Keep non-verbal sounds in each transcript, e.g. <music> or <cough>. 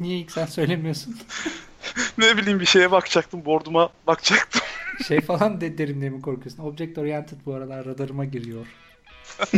Niye ilk sen söylemiyorsun? <laughs> ne bileyim bir şeye bakacaktım. Board'uma bakacaktım. <laughs> Şey falan de derim diye mi korkuyorsun? Object Oriented bu aralar radarıma giriyor. <laughs>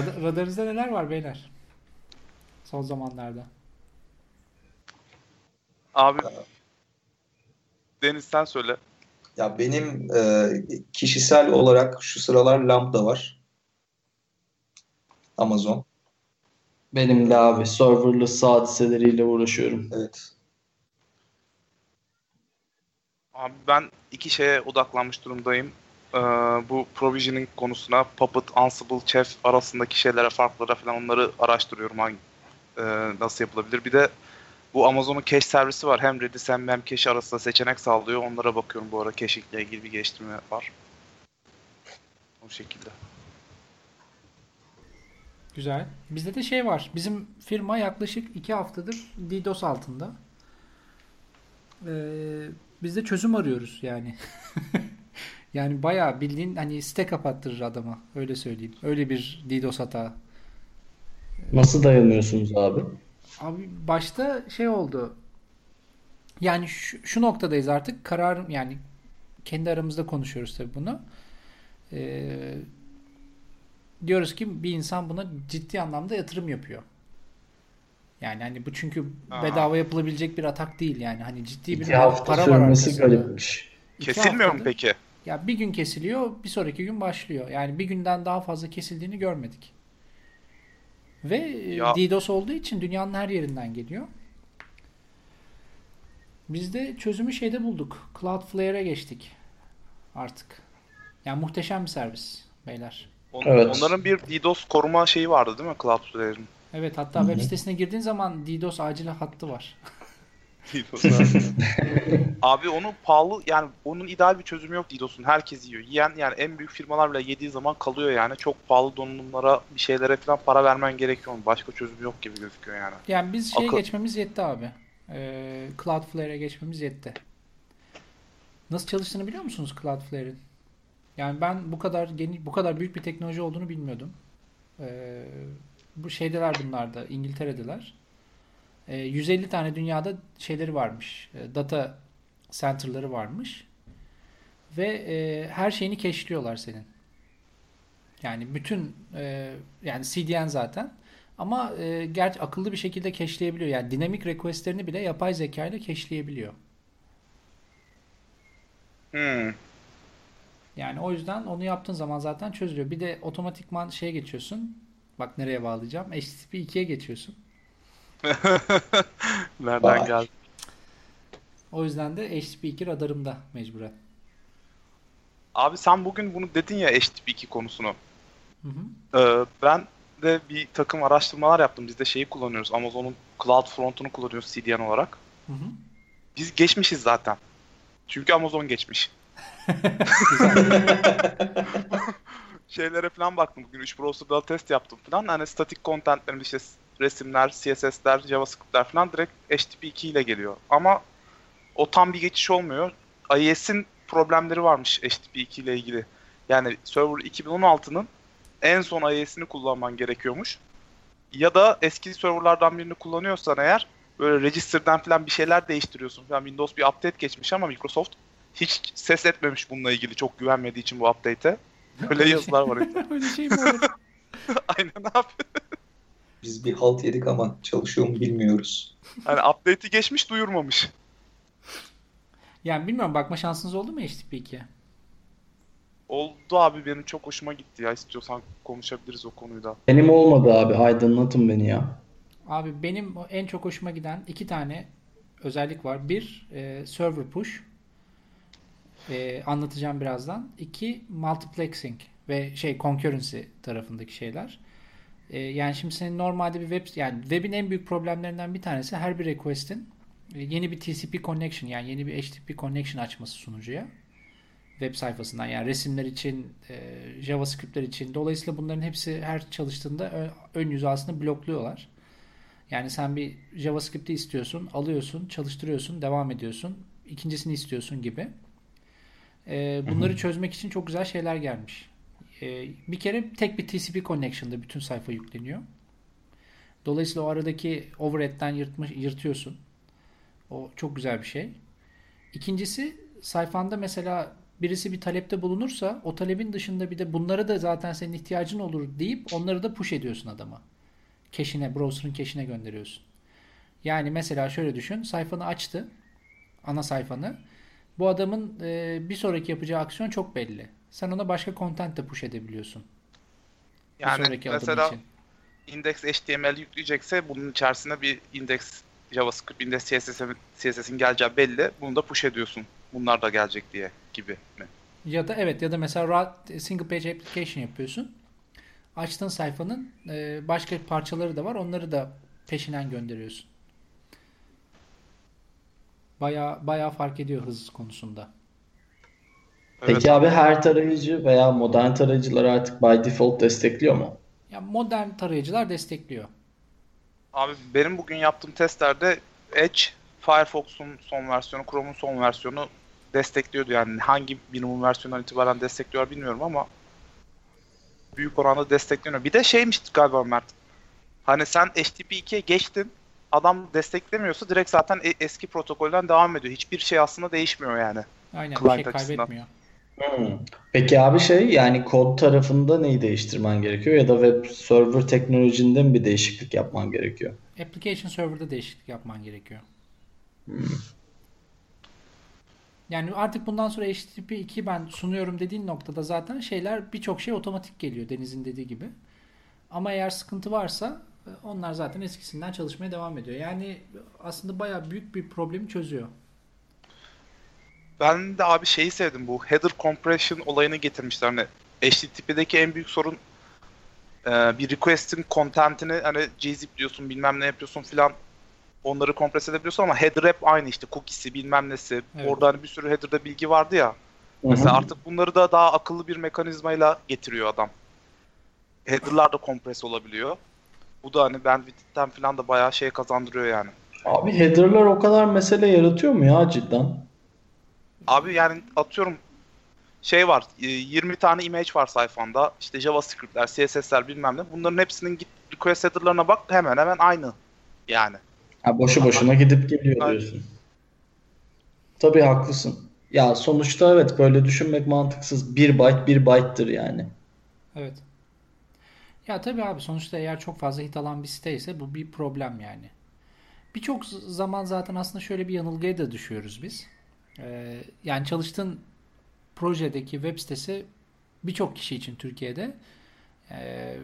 rad- radarınızda neler var beyler? Son zamanlarda. Abi Deniz sen söyle. Ya benim e, kişisel olarak şu sıralar Lambda var. Amazon. Benim de abi serverless hadiseleriyle uğraşıyorum. Evet. Abi ben iki şeye odaklanmış durumdayım. Ee, bu provisioning konusuna Puppet, Ansible, Chef arasındaki şeylere, farklara falan onları araştırıyorum. Hangi, e, nasıl yapılabilir. Bir de bu Amazon'un cache servisi var. Hem Redis hem Memcache arasında seçenek sağlıyor. Onlara bakıyorum bu ara. Cache ile ilgili bir geliştirme var. O şekilde. Güzel. Bizde de şey var. Bizim firma yaklaşık iki haftadır DDoS altında. Ee, biz de çözüm arıyoruz yani. <laughs> yani bayağı bildiğin hani site kapattırır adama. Öyle söyleyeyim. Öyle bir DDoS hata. Nasıl dayanıyorsunuz abi? Abi başta şey oldu. Yani şu, şu noktadayız artık. Karar yani kendi aramızda konuşuyoruz tabii bunu. Ee, diyoruz ki bir insan buna ciddi anlamda yatırım yapıyor. Yani hani bu çünkü Aa. bedava yapılabilecek bir atak değil yani. Hani ciddi bir İki hafta para var sürmesi arkasında. garipmiş. İki Kesilmiyor mu peki? Ya bir gün kesiliyor, bir sonraki gün başlıyor. Yani bir günden daha fazla kesildiğini görmedik. Ve e, Ya- DDoS olduğu için dünyanın her yerinden geliyor. Biz de çözümü şeyde bulduk. Cloudflare'e geçtik artık. Yani muhteşem bir servis beyler. On- Evet. Onların bir DDoS koruma şeyi vardı değil mi Cloudflare'in? Evet hatta web sitesine girdiğin zaman DDoS acil hattı var. <laughs> Abi onu pahalı yani onun ideal bir çözümü yok DDoS'un. Herkes yiyor. Yiyen yani en büyük firmalar bile yediği zaman kalıyor yani. Çok pahalı donanımlara bir şeylere falan para vermen gerekiyor. Başka çözüm yok gibi gözüküyor yani. Yani biz şeye Akıl- geçmemiz yetti abi. Ee, Cloudflare'e geçmemiz yetti. Nasıl çalıştığını biliyor musunuz Cloudflare'in? Yani ben bu kadar geniş, bu kadar büyük bir teknoloji olduğunu bilmiyordum. Ee, bu şeydeler bunlar da İngiltere'deler. Ee, 150 tane dünyada şeyleri varmış. e, Data center'ları varmış. Ve e, her şeyini cache'liyorlar senin. Yani bütün e, yani CDN zaten. Ama e, gerçi akıllı bir şekilde cache'leyebiliyor. Yani dinamik request'lerini bile yapay zeka ile cache'leyebiliyor. Hmm. Yani o yüzden onu yaptığın zaman zaten çözülüyor. Bir de otomatikman şeye geçiyorsun. Bak nereye bağlayacağım. HTTP 2'ye geçiyorsun. <laughs> Nereden Vay. geldi? O yüzden de HTTP 2 radarımda mecburen. Abi sen bugün bunu dedin ya HTTP2 konusunu. Hı hı. Ee, ben de bir takım araştırmalar yaptım. Biz de şeyi kullanıyoruz. Amazon'un CloudFront'unu kullanıyoruz CDN olarak. Hı hı. Biz geçmişiz zaten. Çünkü Amazon geçmiş. <laughs> <laughs> Şeylere falan baktım bugün 3 browser'da test yaptım falan. Hani statik contentlerimiz işte resimler, CSS'ler, JavaScript'ler falan direkt HTTP2 ile geliyor. Ama o tam bir geçiş olmuyor. IIS'in problemleri varmış HTTP2 ile ilgili. Yani server 2016'nın en son IIS'ini kullanman gerekiyormuş. Ya da eski serverlardan birini kullanıyorsan eğer böyle register'dan falan bir şeyler değiştiriyorsun falan. Windows bir update geçmiş ama Microsoft hiç ses etmemiş bununla ilgili çok güvenmediği için bu update'e. Böyle yazılar var. <laughs> Öyle şey mi? <laughs> Aynen abi. Biz bir halt yedik ama çalışıyor mu bilmiyoruz. Hani update'i geçmiş duyurmamış. Yani bilmiyorum bakma şansınız oldu mu HTTP 2'ye? Oldu abi benim çok hoşuma gitti ya. İstiyorsan konuşabiliriz o konuyu da. Benim olmadı abi. Aydınlatın beni ya. Abi benim en çok hoşuma giden iki tane özellik var. Bir, e, server push. E, anlatacağım birazdan. İki, multiplexing. ve şey concurrency tarafındaki şeyler. E, yani şimdi senin normalde bir web yani web'in en büyük problemlerinden bir tanesi her bir request'in e, yeni bir TCP connection yani yeni bir HTTP connection açması sunucuya web sayfasından yani resimler için, e, JavaScript'ler için. Dolayısıyla bunların hepsi her çalıştığında ön yüzü aslında blokluyorlar. Yani sen bir JavaScript'i istiyorsun, alıyorsun, çalıştırıyorsun, devam ediyorsun. İkincisini istiyorsun gibi. E, bunları çözmek için çok güzel şeyler gelmiş. E, bir kere tek bir TCP connection'da bütün sayfa yükleniyor. Dolayısıyla o aradaki overhead'den yırtmış, yırtıyorsun. O çok güzel bir şey. İkincisi sayfanda mesela birisi bir talepte bulunursa o talebin dışında bir de bunlara da zaten senin ihtiyacın olur deyip onları da push ediyorsun adama. Cache'ine, browser'ın cache'ine gönderiyorsun. Yani mesela şöyle düşün. Sayfanı açtı. Ana sayfanı. Bu adamın e, bir sonraki yapacağı aksiyon çok belli. Sen ona başka content de push edebiliyorsun. Yani mesela index HTML yükleyecekse bunun içerisine bir index JavaScript, index CSS'in CSS'in geleceği belli. Bunu da push ediyorsun. Bunlar da gelecek diye gibi mi? Ya da evet ya da mesela single page application yapıyorsun. Açtığın sayfanın e, başka parçaları da var. Onları da peşinden gönderiyorsun. Baya baya fark ediyor hız konusunda. Peki evet. abi her tarayıcı veya modern tarayıcılar artık by default destekliyor mu? Ya modern tarayıcılar destekliyor. Abi benim bugün yaptığım testlerde Edge, Firefox'un son versiyonu, Chrome'un son versiyonu destekliyordu yani hangi minimum versiyondan itibaren destekliyor bilmiyorum ama büyük oranda destekleniyor. Bir de şeymiş galiba Mert. Hani sen HTTP 2'ye geçtin. Adam desteklemiyorsa direkt zaten e- eski protokolden devam ediyor. Hiçbir şey aslında değişmiyor yani. Aynen bir şey kaybetmiyor. Hmm. Peki abi şey yani kod tarafında neyi değiştirmen gerekiyor ya da web server teknolojinde mi bir değişiklik yapman gerekiyor? Application server'da değişiklik yapman gerekiyor. Hmm. Yani artık bundan sonra HTTP 2 ben sunuyorum dediğin noktada zaten şeyler birçok şey otomatik geliyor Deniz'in dediği gibi. Ama eğer sıkıntı varsa e, onlar zaten eskisinden çalışmaya devam ediyor. Yani aslında bayağı büyük bir problemi çözüyor. Ben de abi şeyi sevdim bu header compression olayını getirmişler. Hani HTTP'deki en büyük sorun e, bir request'in content'ini hani gzip diyorsun bilmem ne yapıyorsun filan onları kompres edebiliyorsun ama header hep aynı işte cookie'si bilmem nesi. Evet. Orada hani bir sürü header'da bilgi vardı ya. Hı-hı. Mesela artık bunları da daha akıllı bir mekanizmayla getiriyor adam. Header'lar da kompres olabiliyor. Bu da hani bandwidth'ten falan da bayağı şey kazandırıyor yani. Abi header'lar o kadar mesele yaratıyor mu ya cidden? Abi yani atıyorum şey var 20 e, tane image var sayfanda işte JavaScript'ler, CSS'ler bilmem ne. Bunların hepsinin git request header'larına bak hemen hemen aynı yani. Ha, boşu boşuna gidip geliyor diyorsun. Tabii haklısın. Ya sonuçta evet böyle düşünmek mantıksız. Bir byte bir byte'tır yani. Evet. Ya tabii abi sonuçta eğer çok fazla hit alan bir site ise bu bir problem yani. Birçok zaman zaten aslında şöyle bir yanılgıya da düşüyoruz biz. Ee, yani çalıştığın projedeki web sitesi birçok kişi için Türkiye'de e,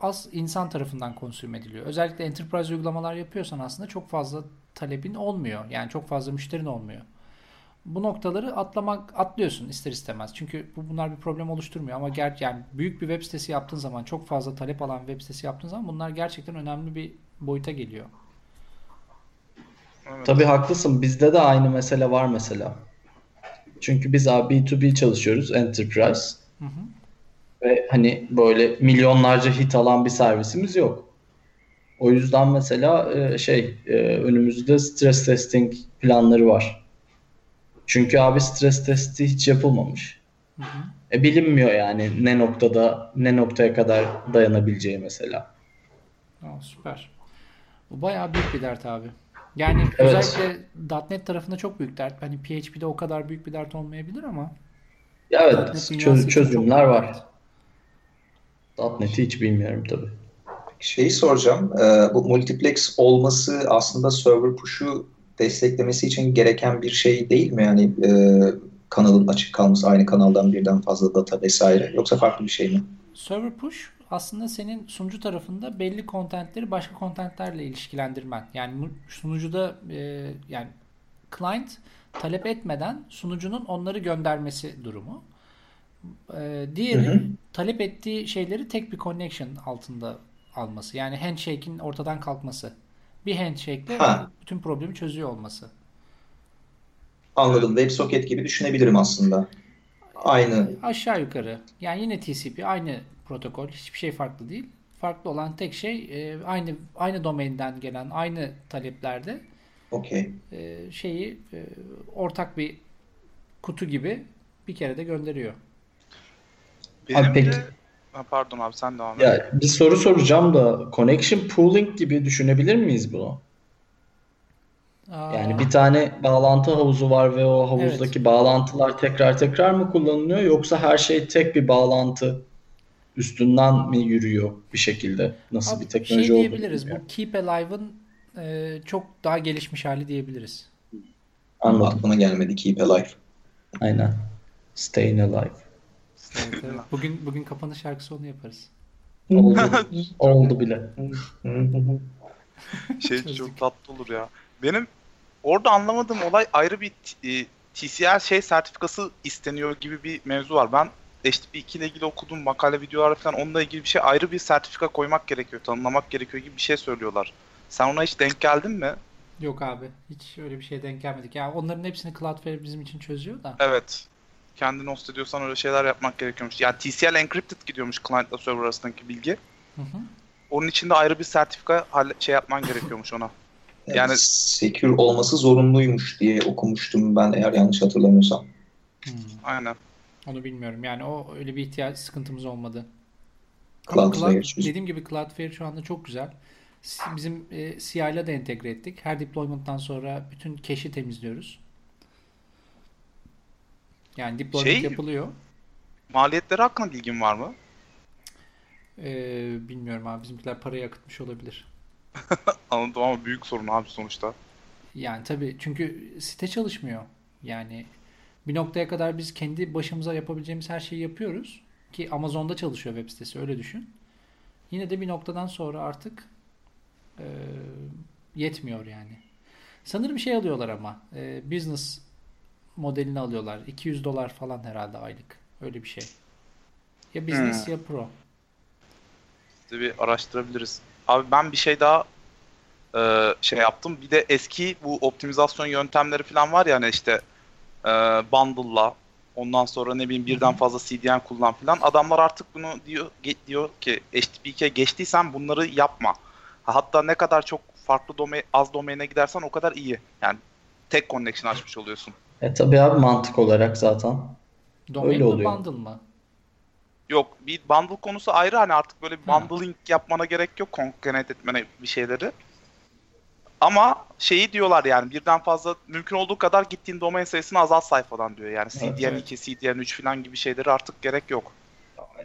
az insan tarafından konsüm ediliyor. Özellikle enterprise uygulamalar yapıyorsan aslında çok fazla talebin olmuyor. Yani çok fazla müşterin olmuyor. Bu noktaları atlamak atlıyorsun ister istemez. Çünkü bu bunlar bir problem oluşturmuyor ama ger yani büyük bir web sitesi yaptığın zaman, çok fazla talep alan web sitesi yaptığın zaman bunlar gerçekten önemli bir boyuta geliyor. Evet. Tabii haklısın. Bizde de aynı mesele var mesela. Çünkü biz abi B2B çalışıyoruz, enterprise. Hı hı. Ve hani böyle milyonlarca hit alan bir servisimiz yok. O yüzden mesela e, şey e, önümüzde stress testing planları var. Çünkü abi stres testi hiç yapılmamış. Hı hı. E, bilinmiyor yani ne noktada ne noktaya kadar dayanabileceği mesela. Aa, süper. Bu bayağı büyük bir dert abi. Yani evet. özellikle .NET tarafında çok büyük dert. Hani PHP'de o kadar büyük bir dert olmayabilir ama ya evet çöz, çözümler var. .NET'i hiç bilmiyorum tabii. Şeyi soracağım. E, bu multiplex olması aslında server push'u desteklemesi için gereken bir şey değil mi? Yani e, kanalın açık kalması, aynı kanaldan birden fazla data vesaire. Yoksa farklı bir şey mi? Server push aslında senin sunucu tarafında belli kontentleri başka kontentlerle ilişkilendirmen. Yani sunucuda e, yani client talep etmeden sunucunun onları göndermesi durumu. Ee, diğeri hı hı. talep ettiği şeyleri tek bir connection altında alması. Yani handshake'in ortadan kalkması. Bir handshake'le ha. bütün problemi çözüyor olması. Anladım. WebSocket gibi düşünebilirim aslında. Aynı. Aşağı yukarı. Yani yine TCP aynı protokol. Hiçbir şey farklı değil. Farklı olan tek şey e, aynı aynı domainden gelen aynı taleplerde okay. e, şeyi e, ortak bir kutu gibi bir kere de gönderiyor. Benim abi peki. De... Ha, pardon abi sen devam et. Ya, bir soru soracağım da connection pooling gibi düşünebilir miyiz bunu? Yani bir tane bağlantı havuzu var ve o havuzdaki evet. bağlantılar tekrar tekrar mı kullanılıyor yoksa her şey tek bir bağlantı üstünden mi yürüyor bir şekilde? Nasıl Abi, bir teknoloji şey diyebiliriz. Bu Keep Alive'ın e, çok daha gelişmiş hali diyebiliriz. Anladım. Aklıma gelmedi Keep Alive. Aynen. Staying Alive. Evet, evet. <laughs> Bugün bugün kapanış şarkısı onu yaparız. Oldu. <laughs> Oldu bile. <laughs> şey çok tatlı olur ya. Benim orada anlamadığım olay ayrı bir e, TCL şey sertifikası isteniyor gibi bir mevzu var. Ben HTTP2 ile ilgili okuduğum makale videolar falan onunla ilgili bir şey ayrı bir sertifika koymak gerekiyor, tanımlamak gerekiyor gibi bir şey söylüyorlar. Sen ona hiç denk geldin mi? Yok abi. Hiç öyle bir şeye denk gelmedik. Ya yani onların hepsini Cloudflare bizim için çözüyor da. Evet. Kendin host ediyorsan öyle şeyler yapmak gerekiyormuş. Yani TCL encrypted gidiyormuş client ile server arasındaki bilgi. Hı hı. Onun için de ayrı bir sertifika şey yapman gerekiyormuş ona. Yani, yani secure olması zorunluymuş diye okumuştum ben eğer yanlış hatırlamıyorsam. Hmm. Aynen. Onu bilmiyorum. Yani o öyle bir ihtiyaç sıkıntımız olmadı. Cloudflare. Cloud, dediğim gibi Cloudflare şu anda çok güzel. Bizim e, CI ile de entegre ettik. Her deployment'tan sonra bütün cache'i temizliyoruz. Yani deployment şey, yapılıyor. Maliyetleri hakkında bilgin var mı? Ee, bilmiyorum abi. Bizimkiler parayı akıtmış olabilir. <laughs> Anladım ama büyük sorun abi sonuçta. Yani tabii çünkü site çalışmıyor. Yani bir noktaya kadar biz kendi başımıza yapabileceğimiz her şeyi yapıyoruz. Ki Amazon'da çalışıyor web sitesi öyle düşün. Yine de bir noktadan sonra artık e, yetmiyor yani. Sanırım şey alıyorlar ama e, business modelini alıyorlar. 200 dolar falan herhalde aylık. Öyle bir şey. Ya business hmm. ya pro. İşte bir araştırabiliriz. Abi ben bir şey daha e, şey yaptım. Bir de eski bu optimizasyon yöntemleri falan var ya hani işte e, bundle'la ondan sonra ne bileyim birden fazla CDN kullan falan. Adamlar artık bunu diyor diyor ki HTTP2'ye geçtiysen bunları yapma. Hatta ne kadar çok farklı domain, az domaine gidersen o kadar iyi. Yani tek connection açmış oluyorsun. E tabi abi mantık olarak zaten. Domain Öyle mi oluyor. bundle mı? Yok bir bundle konusu ayrı hani artık böyle bir bundling yapmana gerek yok concatenate etmene bir şeyleri. Ama şeyi diyorlar yani birden fazla mümkün olduğu kadar gittiğin domain sayısını azalt sayfadan diyor. Yani CDN2, evet. CDN3 falan gibi şeyleri artık gerek yok.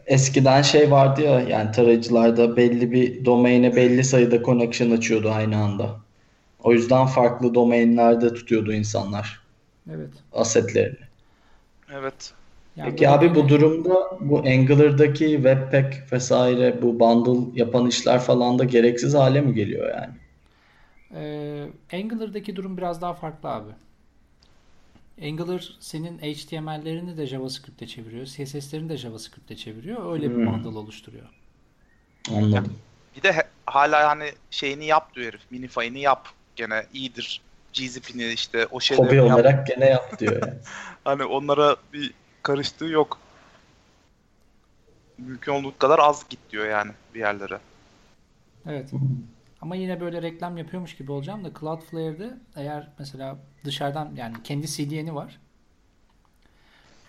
Eskiden şey vardı ya yani tarayıcılarda belli bir domaine belli sayıda connection açıyordu aynı anda. O yüzden farklı domainlerde tutuyordu insanlar. Evet. Asetlerini. Evet. Yani Peki abi bu durumda bu Angular'daki Webpack vesaire bu bundle yapan işler falan da gereksiz hale mi geliyor yani? Ee, Angular'daki durum biraz daha farklı abi. Angular senin HTML'lerini de JavaScript'te çeviriyor. CSS'lerini de JavaScript'te çeviriyor. Öyle bir hmm. bundle oluşturuyor. Anladım. Bir de hala hani şeyini yap diyor herif. Minify'ini yap. Gene iyidir. GZip'ini işte o şeyleri Hobi yap. olarak gene yap diyor yani. <laughs> hani onlara bir karıştığı yok. Mümkün olduğu kadar az git diyor yani bir yerlere. Evet. Ama yine böyle reklam yapıyormuş gibi olacağım da Cloudflare'de eğer mesela dışarıdan yani kendi CDN'i var.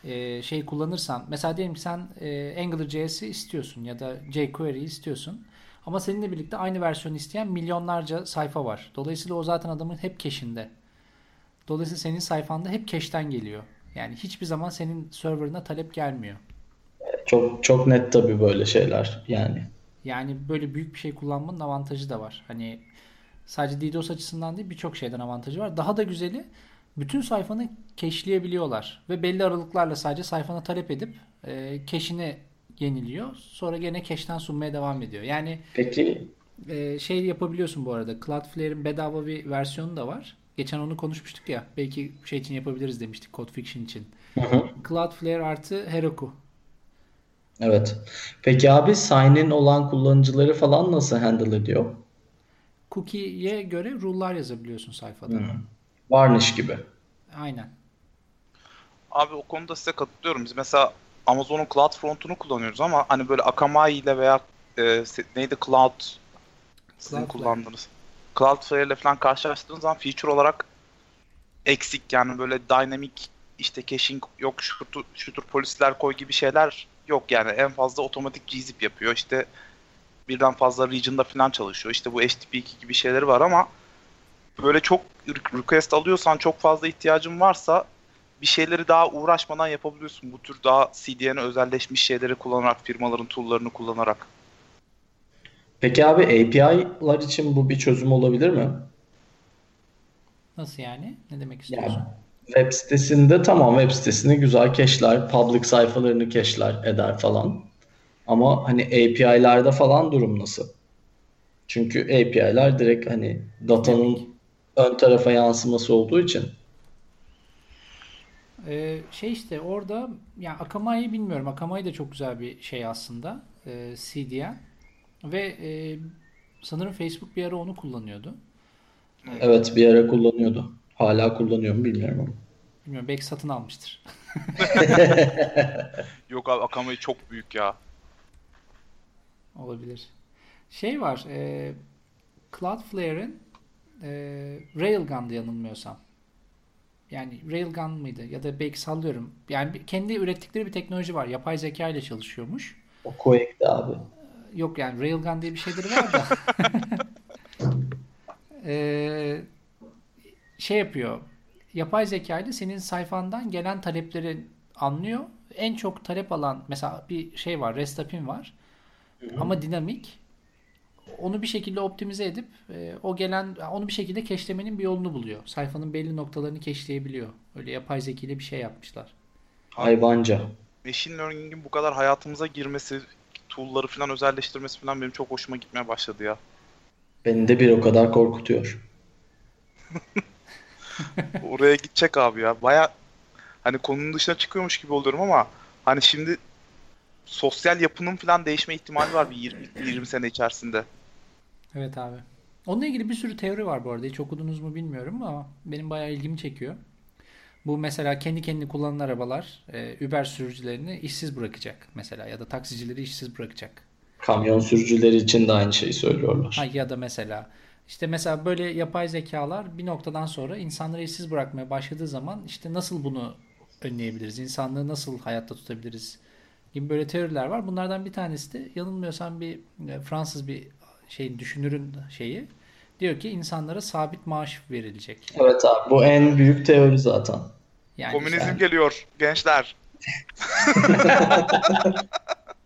Ee, şey kullanırsan mesela diyelim sen e, AngularJS'i istiyorsun ya da jQuery'i istiyorsun. Ama seninle birlikte aynı versiyonu isteyen milyonlarca sayfa var. Dolayısıyla o zaten adamın hep cache'inde. Dolayısıyla senin sayfanda hep cache'ten geliyor. Yani hiçbir zaman senin serverına talep gelmiyor. Çok çok net tabii böyle şeyler yani. Yani böyle büyük bir şey kullanmanın avantajı da var. Hani sadece DDoS açısından değil birçok şeyden avantajı var. Daha da güzeli bütün sayfanı cache'leyebiliyorlar. Ve belli aralıklarla sadece sayfana talep edip e, cache'ini yeniliyor. Sonra gene cache'ten sunmaya devam ediyor. Yani Peki e, şey yapabiliyorsun bu arada. Cloudflare'in bedava bir versiyonu da var. Geçen onu konuşmuştuk ya. Belki şey için yapabiliriz demiştik Code Fiction için. Hı hı. Cloudflare artı Heroku Evet. Peki abi sign-in olan kullanıcıları falan nasıl handle ediyor? Cookie'ye göre rule'lar yazabiliyorsun sayfada. Hmm. Varnish gibi. Aynen. Abi o konuda size katılıyorum. Biz mesela Amazon'un Cloud Front'unu kullanıyoruz ama hani böyle Akamai ile veya e, neydi Cloud sizin Cloudflare. kullandığınız Cloudflare ile falan karşılaştığınız zaman feature olarak eksik yani böyle dynamic işte caching yok şu tür, şu tür polisler koy gibi şeyler yok yani en fazla otomatik gzip yapıyor işte birden fazla region'da falan çalışıyor işte bu HTTP2 gibi şeyleri var ama böyle çok request alıyorsan çok fazla ihtiyacın varsa bir şeyleri daha uğraşmadan yapabiliyorsun. Bu tür daha CDN'e özelleşmiş şeyleri kullanarak, firmaların tool'larını kullanarak. Peki abi API'lar için bu bir çözüm olabilir mi? Nasıl yani? Ne demek istiyorsun? Yani web sitesinde tamam web sitesini güzel cache'ler, public sayfalarını cache'ler eder falan. Ama hani API'larda falan durum nasıl? Çünkü API'ler direkt hani datanın ön tarafa yansıması olduğu için. Ee, şey işte orada yani Akamai'yi bilmiyorum. Akamai de çok güzel bir şey aslında. Ee, CDN. Ve e, sanırım Facebook bir ara onu kullanıyordu. Evet bir ara kullanıyordu. Hala kullanıyor mu bilmiyorum ama. Bilmiyorum belki satın almıştır. <laughs> <laughs> Yok abi Akamai çok büyük ya. Olabilir. Şey var. E, Cloudflare'in e, Railgun'da yanılmıyorsam. Yani Railgun mıydı? Ya da belki sallıyorum. Yani kendi ürettikleri bir teknoloji var. Yapay zeka ile çalışıyormuş. O Quake'de abi. Yok yani Railgun diye bir şeyleri var da. <laughs> Ee, şey yapıyor. Yapay zeka ile senin sayfandan gelen talepleri anlıyor. En çok talep alan mesela bir şey var. REST API'm var. Ama dinamik. Onu bir şekilde optimize edip e, o gelen onu bir şekilde cache'lemenin bir yolunu buluyor. Sayfanın belli noktalarını cache'leyebiliyor. Öyle yapay zeka ile bir şey yapmışlar. Hayvanca. Machine Learning'in bu kadar hayatımıza girmesi, tool'ları falan özelleştirmesi falan benim çok hoşuma gitmeye başladı ya. Beni de bir o kadar korkutuyor. <laughs> Oraya gidecek abi ya. Baya hani konunun dışına çıkıyormuş gibi oluyorum ama hani şimdi sosyal yapının falan değişme ihtimali var bir 20, 20 sene içerisinde. Evet abi. Onunla ilgili bir sürü teori var bu arada. Hiç okudunuz mu bilmiyorum ama benim bayağı ilgimi çekiyor. Bu mesela kendi kendini kullanan arabalar e, Uber sürücülerini işsiz bırakacak mesela ya da taksicileri işsiz bırakacak. Kamyon sürücüleri için de aynı şeyi söylüyorlar. Ha, ya da mesela işte mesela böyle yapay zekalar bir noktadan sonra insanları işsiz bırakmaya başladığı zaman işte nasıl bunu önleyebiliriz? İnsanlığı nasıl hayatta tutabiliriz? gibi böyle teoriler var. Bunlardan bir tanesi de yanılmıyorsam bir e, Fransız bir şeyin düşünürün şeyi diyor ki insanlara sabit maaş verilecek. Evet abi bu en büyük teori zaten. Yani Komünizm işte- geliyor gençler. <laughs>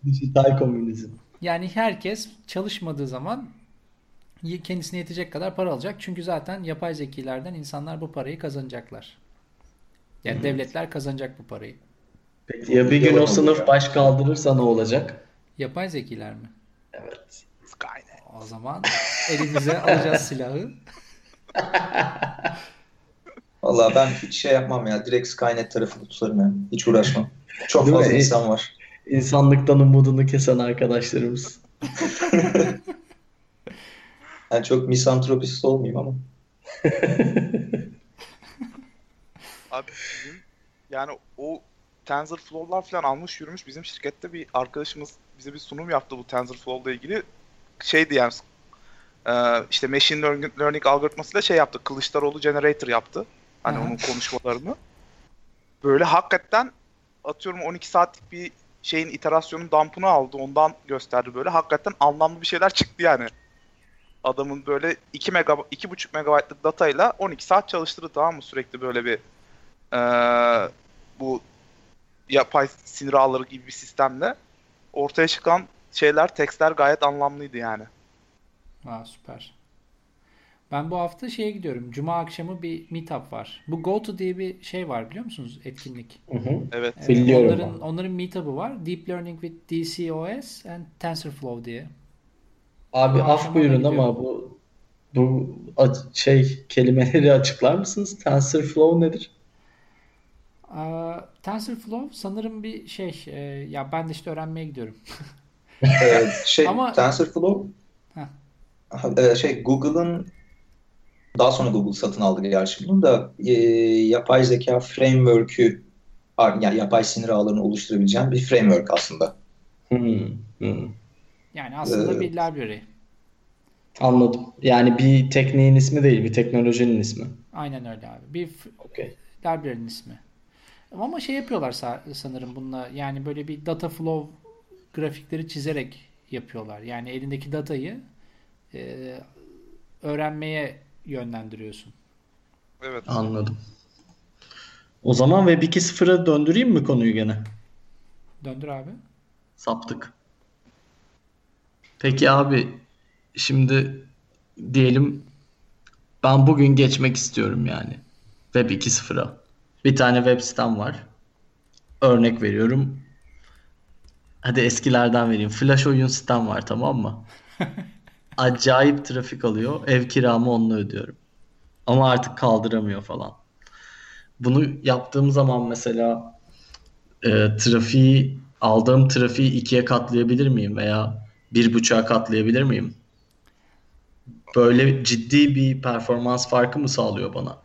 Dijital komünizm. Yani herkes çalışmadığı zaman kendisine yetecek kadar para alacak. Çünkü zaten yapay zekilerden insanlar bu parayı kazanacaklar. Yani devletler kazanacak bu parayı. Peki ya bir gün o sınıf baş kaldırırsa ne olacak? Yapay zekiler mi? Evet. O zaman elimize alacağız silahı. Vallahi ben hiç şey yapmam ya. Direkt Skynet tarafını tutarım yani. Hiç uğraşmam. Çok Değil mi? fazla insan var. İnsanlıktan umudunu kesen arkadaşlarımız. <laughs> Ben çok misantropist olmayayım ama. <laughs> Abi bizim yani o TensorFlow'lar falan almış yürümüş. Bizim şirkette bir arkadaşımız bize bir sunum yaptı bu TensorFlow'la ilgili. Şeydi yani e, işte machine learning, learning algoritmasıyla şey yaptı. Kılıçdaroğlu generator yaptı. Hani onun konuşmalarını. Böyle hakikaten atıyorum 12 saatlik bir şeyin iterasyonun dump'ını aldı. Ondan gösterdi böyle. Hakikaten anlamlı bir şeyler çıktı yani. Adamın böyle 2 mega 2,5 megabaytlık datayla 12 saat çalıştırdı tamam mı? Sürekli böyle bir eee, bu yapay sinir ağları gibi bir sistemle ortaya çıkan şeyler, tekstler gayet anlamlıydı yani. Aa, süper. Ben bu hafta şeye gidiyorum. Cuma akşamı bir meetup var. Bu GoTo diye bir şey var biliyor musunuz? Etkinlik. Hı hı. Evet. Ee, Biliyorum onların abi. onların meetup'ı var. Deep Learning with DCOS and TensorFlow diye. Abi Cuma af buyurun ama bu bu şey kelimeleri <laughs> açıklar mısınız? TensorFlow nedir? Aa, TensorFlow sanırım bir şey e, ya ben de işte öğrenmeye gidiyorum. <laughs> Ee, şey Ama- TensorFlow e, şey Google'ın daha sonra Google satın aldı gerçi bunu da e, yapay zeka framework'ü yani yapay sinir ağlarını oluşturabileceğin bir framework aslında. Hmm, hmm. Yani aslında Ee, bir library. Anladım. Yani bir tekniğin ismi değil, bir teknolojinin ismi. Aynen öyle abi. Bir Okey. library'nin ismi. Ama şey yapıyorlar sa- sanırım bununla yani böyle bir data flow grafikleri çizerek yapıyorlar. Yani elindeki datayı e, öğrenmeye yönlendiriyorsun. Evet. Anladım. O zaman Web 2.0'a döndüreyim mi konuyu gene? Döndür abi. Saptık. Peki abi şimdi diyelim ben bugün geçmek istiyorum yani Web 2.0'a. Bir tane web sitem var. Örnek veriyorum. Hadi eskilerden vereyim. Flash oyun sitem var tamam mı? <laughs> Acayip trafik alıyor. Ev kiramı onunla ödüyorum. Ama artık kaldıramıyor falan. Bunu yaptığım zaman mesela e, trafiği aldığım trafiği ikiye katlayabilir miyim veya bir buçuğa katlayabilir miyim? Böyle ciddi bir performans farkı mı sağlıyor bana?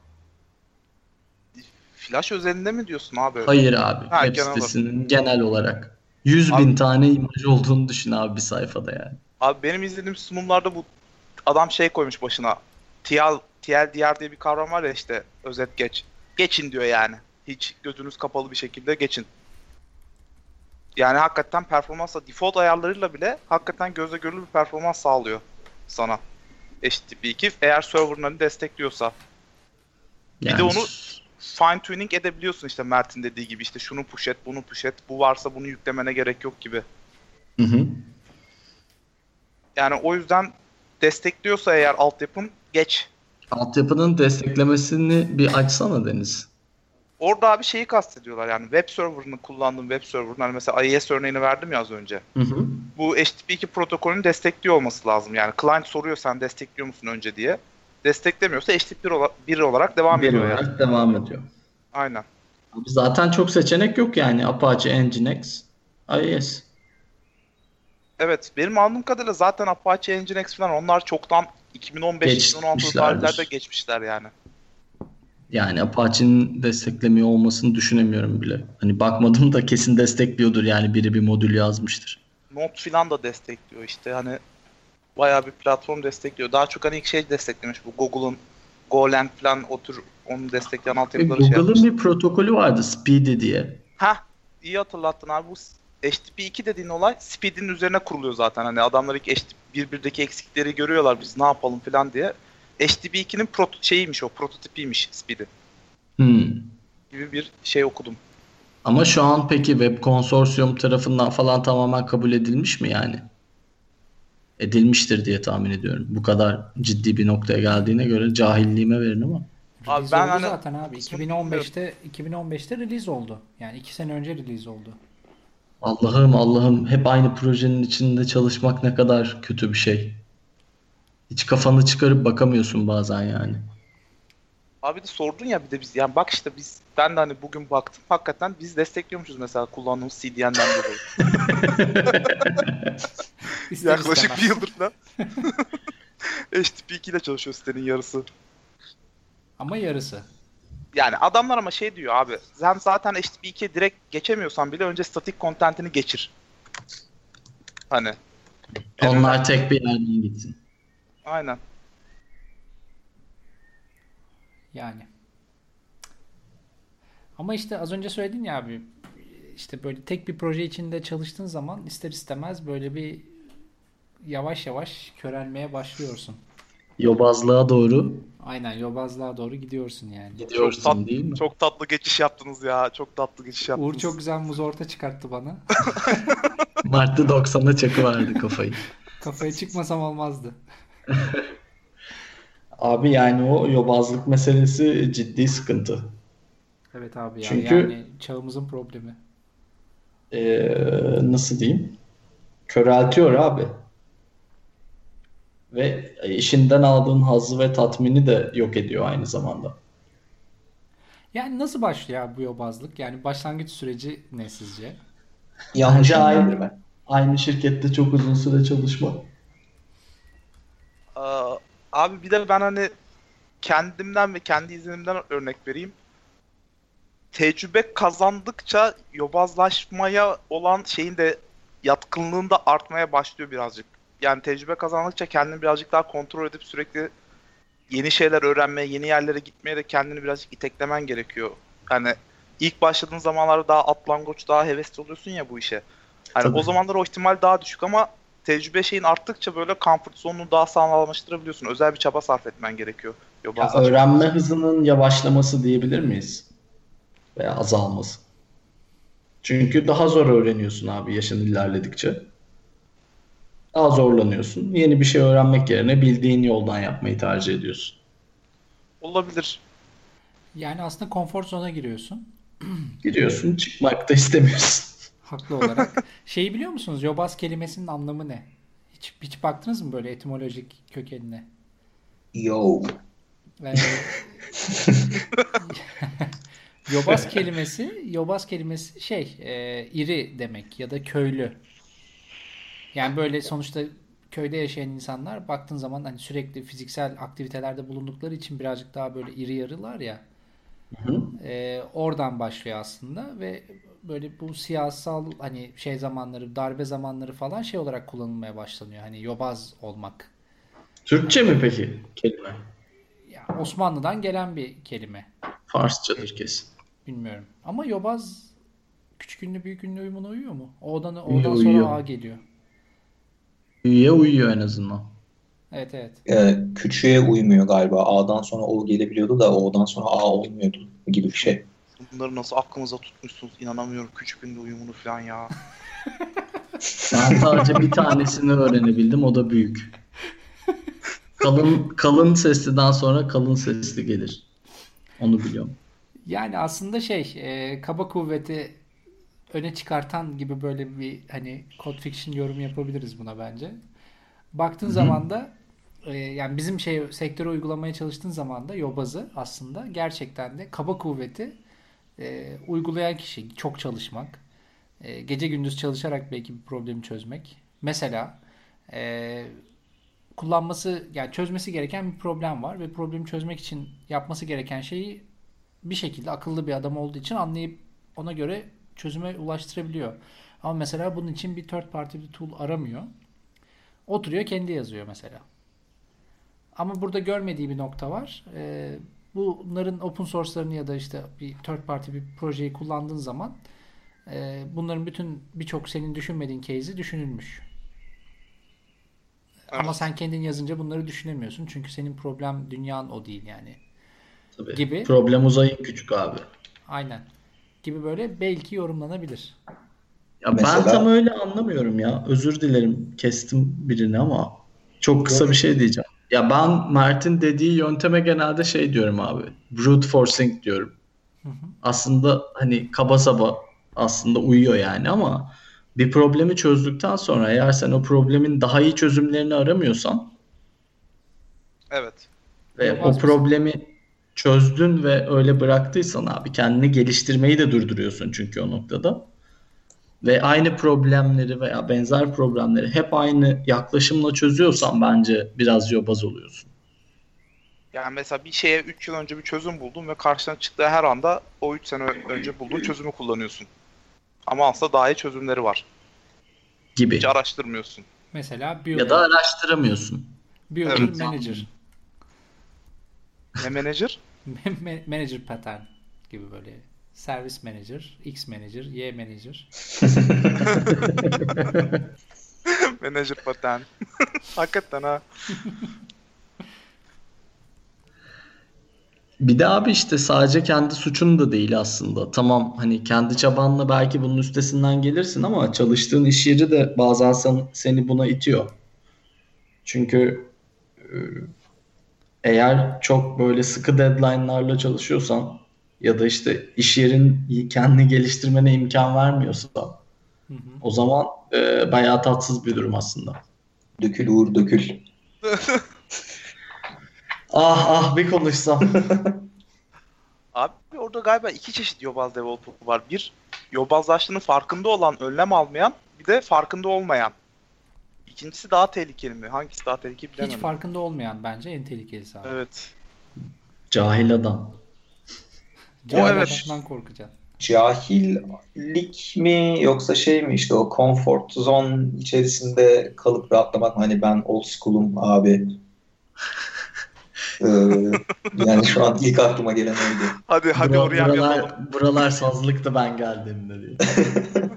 Flash özelinde mi diyorsun abi? Hayır abi. Ha, Web genel olarak. sitesinin genel olarak. 100 bin Abi- tane imaj olduğunu düşün abi bir sayfada yani. Abi benim izlediğim sunumlarda bu adam şey koymuş başına. TL, TLDR diye bir kavram var ya işte özet geç. Geçin diyor yani. Hiç gözünüz kapalı bir şekilde geçin. Yani hakikaten performansla default ayarlarıyla bile hakikaten gözle görülür bir performans sağlıyor sana. HTTP2 eğer serverlarını destekliyorsa. Bir de Yani onu fine tuning edebiliyorsun işte Mert'in dediği gibi işte şunu push et, bunu push et, bu varsa bunu yüklemene gerek yok gibi. Hı hı. Yani o yüzden destekliyorsa eğer altyapın geç. Altyapının desteklemesini bir açsana Deniz. Orada abi şeyi kastediyorlar yani web server'ını kullandığım web server'ın hani mesela IIS örneğini verdim ya az önce. Hı hı. Bu HTTP2 protokolünü destekliyor olması lazım. Yani client soruyor sen destekliyor musun önce diye. Desteklemiyorsa HTTP 1 olarak devam Bir ediyor yani. olarak devam ediyor. Aynen. Abi zaten çok seçenek yok yani. Apache, Nginx, IIS. Evet benim anladığım kadarıyla zaten Apache Nginx falan onlar çoktan 2015-2016 Geçmişlerdir. tarihlerde geçmişler yani. Yani Apache'nin desteklemiyor olmasını düşünemiyorum bile. Hani bakmadım da kesin destekliyordur yani biri bir modül yazmıştır. Node filan da destekliyor işte hani bayağı bir platform destekliyor. Daha çok hani ilk şey desteklemiş bu Google'un Golang falan o tür onu destekleyen E, altyapıları şey yapmış. Google'ın bir protokolü vardı Speedy diye. Heh iyi hatırlattın abi bu HTTP2 dediğin olay Speed'in üzerine kuruluyor zaten. Hani adamlar ilk HTTP birbirindeki eksikleri görüyorlar biz ne yapalım falan diye. HTTP2'nin proto şeyiymiş o prototipiymiş Speed'in Hmm. gibi bir şey okudum. Ama şu an peki Web Konsorsiyum tarafından falan tamamen kabul edilmiş mi yani? Edilmiştir diye tahmin ediyorum. Bu kadar ciddi bir noktaya geldiğine göre cahilliğime verin ama. Abi ben oldu hani zaten abi. kısmını 2015'te 2015'te release oldu. Yani iki sene önce release oldu. Allah'ım Allah'ım hep aynı projenin içinde çalışmak ne kadar kötü bir şey. Hiç kafanı çıkarıp bakamıyorsun bazen yani. Abi de sordun ya bir de biz yani bak işte biz ben de hani bugün baktım hakikaten biz destekliyormuşuz mesela kullandığımız CDN'den dolayı. <laughs> <laughs> İster Yaklaşık istemez. bir yıldır falan. HTTP2 <laughs> ile çalışıyor sitenin yarısı. Ama yarısı. Yani adamlar ama şey diyor abi sen zaten HTTP2'ye direkt geçemiyorsan bile önce statik kontentini geçir. Hani. Onlar önemli- tek bir yerden gitsin. Aynen. Yani. Ama işte az önce söyledin ya abi işte böyle tek bir proje içinde çalıştığın zaman ister istemez böyle bir yavaş yavaş körelmeye başlıyorsun. Yobazlığa doğru Aynen yobazlığa doğru gidiyorsun yani. gidiyorsun tat- değil mi? Çok tatlı geçiş yaptınız ya. Çok tatlı geçiş yaptınız. Uğur çok güzel muz orta çıkarttı bana. <laughs> Mart'ta 90'a çakıverdi kafayı. Kafaya çıkmasam olmazdı. <laughs> Abi yani o yobazlık meselesi ciddi sıkıntı. Evet abi ya Çünkü- yani çağımızın problemi. Ee, nasıl diyeyim? Köreltiyor abi. Ve işinden aldığın hazzı ve tatmini de yok ediyor aynı zamanda. Yani nasıl başlıyor bu yobazlık? Yani başlangıç süreci ne sizce? Yanlış Bence aynı, aynı şirkette çok uzun süre çalışma. Aa, abi bir de ben hani kendimden ve kendi izlenimden örnek vereyim. Tecrübe kazandıkça yobazlaşmaya olan şeyin de yatkınlığın da artmaya başlıyor birazcık. Yani tecrübe kazandıkça kendini birazcık daha kontrol edip sürekli yeni şeyler öğrenmeye, yeni yerlere gitmeye de kendini birazcık iteklemen gerekiyor. Yani ilk başladığın zamanlarda daha atlangoç, daha hevesli oluyorsun ya bu işe. Hani Tabii. o zamanlar o ihtimal daha düşük ama tecrübe şeyin arttıkça böyle comfort zone'unu daha sağlamlaştırabiliyorsun. Özel bir çaba sarf etmen gerekiyor. Ya öğrenme hızının yavaşlaması diyebilir miyiz? Veya azalması. Çünkü daha zor öğreniyorsun abi yaşın ilerledikçe. Daha zorlanıyorsun. Yeni bir şey öğrenmek yerine bildiğin yoldan yapmayı tercih ediyorsun. Olabilir. Yani aslında konfor zona giriyorsun. <clears throat> Gidiyorsun, çıkmak da istemiyorsun. Haklı olarak. Şeyi biliyor musunuz? Yobaz kelimesinin anlamı ne? Hiç, hiç baktınız mı böyle etimolojik kökenine? Yo. Yani, <laughs> yobaz <laughs> kelimesi, yobaz kelimesi şey, e, iri demek ya da köylü. Yani böyle sonuçta köyde yaşayan insanlar baktığın zaman hani sürekli fiziksel aktivitelerde bulundukları için birazcık daha böyle iri yarılar ya. Hı? E, oradan başlıyor aslında ve böyle bu siyasal hani şey zamanları, darbe zamanları falan şey olarak kullanılmaya başlanıyor. Hani yobaz olmak. Türkçe mi peki kelime? Ya Osmanlı'dan gelen bir kelime. Farsçadır kesin. Bilmiyorum. Ama yobaz küçük ünlü büyük ünlü uyumuna uyuyor mu? O'dan, Uyuyor, O'dan sonra uyuyor. A geliyor. Üye uyuyor en azından. Evet evet. Ee, küçüğe uymuyor galiba. A'dan sonra O gelebiliyordu da O'dan sonra A olmuyordu gibi bir şey. Bunları nasıl aklınıza tutmuşsunuz inanamıyorum. Küçük bir uyumunu falan ya. <laughs> Ben sadece bir tanesini öğrenebildim. O da büyük. Kalın kalın sesliden sonra kalın sesli gelir. Onu biliyorum. Yani aslında şey e, kaba kuvveti öne çıkartan gibi böyle bir hani code fiction yorum yapabiliriz buna bence. Baktığın zaman da e, yani bizim şey sektöre uygulamaya çalıştığın zaman da yobazı aslında gerçekten de kaba kuvveti e, uygulayan kişi çok çalışmak, e, gece gündüz çalışarak belki bir problemi çözmek. Mesela e, kullanması yani çözmesi gereken bir problem var ve problemi çözmek için yapması gereken şeyi bir şekilde akıllı bir adam olduğu için anlayıp ona göre çözüme ulaştırabiliyor. Ama mesela bunun için bir third party bir tool aramıyor. Oturuyor kendi yazıyor mesela. Ama burada görmediği bir nokta var. Ee, bunların open source'larını ya da işte bir third party bir projeyi kullandığın zaman e, bunların bütün birçok senin düşünmediğin case'i düşünülmüş. Ama Evet. sen kendin yazınca bunları düşünemiyorsun. Çünkü senin problem dünyan o değil yani. Tabii. Gibi. Problem uzayın küçük abi. Aynen. Gibi böyle belki yorumlanabilir. Ya Mesela- ben tam öyle anlamıyorum ya. Özür dilerim kestim birini ama çok kısa bir şey diyeceğim. Ya ben Mert'in dediği yönteme genelde şey diyorum abi. Brute forcing diyorum. Aslında hani kaba saba aslında uyuyor yani ama bir problemi çözdükten sonra eğer sen o problemin daha iyi çözümlerini aramıyorsan Evet. ve Yapmaz o mısın? Çözdün ve öyle bıraktıysan abi kendini geliştirmeyi de durduruyorsun çünkü o noktada. Ve aynı problemleri veya benzer problemleri hep aynı yaklaşımla çözüyorsan bence biraz yobaz oluyorsun. Yani mesela bir şeye 3 yıl önce bir çözüm buldun ve karşına çıktığı her anda o 3 sene önce bulduğun çözümü kullanıyorsun. Ama aslında daha iyi çözümleri var. Gibi. Hiç araştırmıyorsun. Mesela Ya da araştıramıyorsun. Builder Evet. Manager. Ne manager? Ma- Manager pattern gibi böyle. Service Manager, X Manager, Y Manager. <laughs> manager pattern. <laughs> Hakikaten ha. Bir de abi işte sadece kendi suçun da değil aslında. Tamam hani kendi çabanla belki bunun üstesinden gelirsin ama çalıştığın iş yeri de bazen sen- seni buna itiyor. Çünkü e, eğer çok böyle sıkı deadline'larla çalışıyorsan ya da işte iş yerin kendini geliştirmene imkan vermiyorsa Hı hı. o zaman e, bayağı tatsız bir durum aslında. Dökül Uğur dökül. <laughs> Ah ah bir konuşsam. <laughs> Abi orada galiba iki çeşit yobaz developer var. Bir yobazlaştığının farkında olan, önlem almayan, bir de farkında olmayan. İkincisi daha tehlikeli mi? Hangisi daha tehlikeli bilemedim. Hiç farkında olmayan bence en tehlikelisi abi. Evet. Cahil adam. <laughs> Cahil evet. adamdan korkacaksın. Cahillik mi yoksa şey mi işte o comfort zone içerisinde kalıp rahatlamak mı? Hani ben old school'um abi. <laughs> Ee, yani şu an ilk aklıma gelen oydu. Hadi hadi Bura- oraya yapalım. buralar, buralar sazlıktı ben geldiğimde diye. <laughs>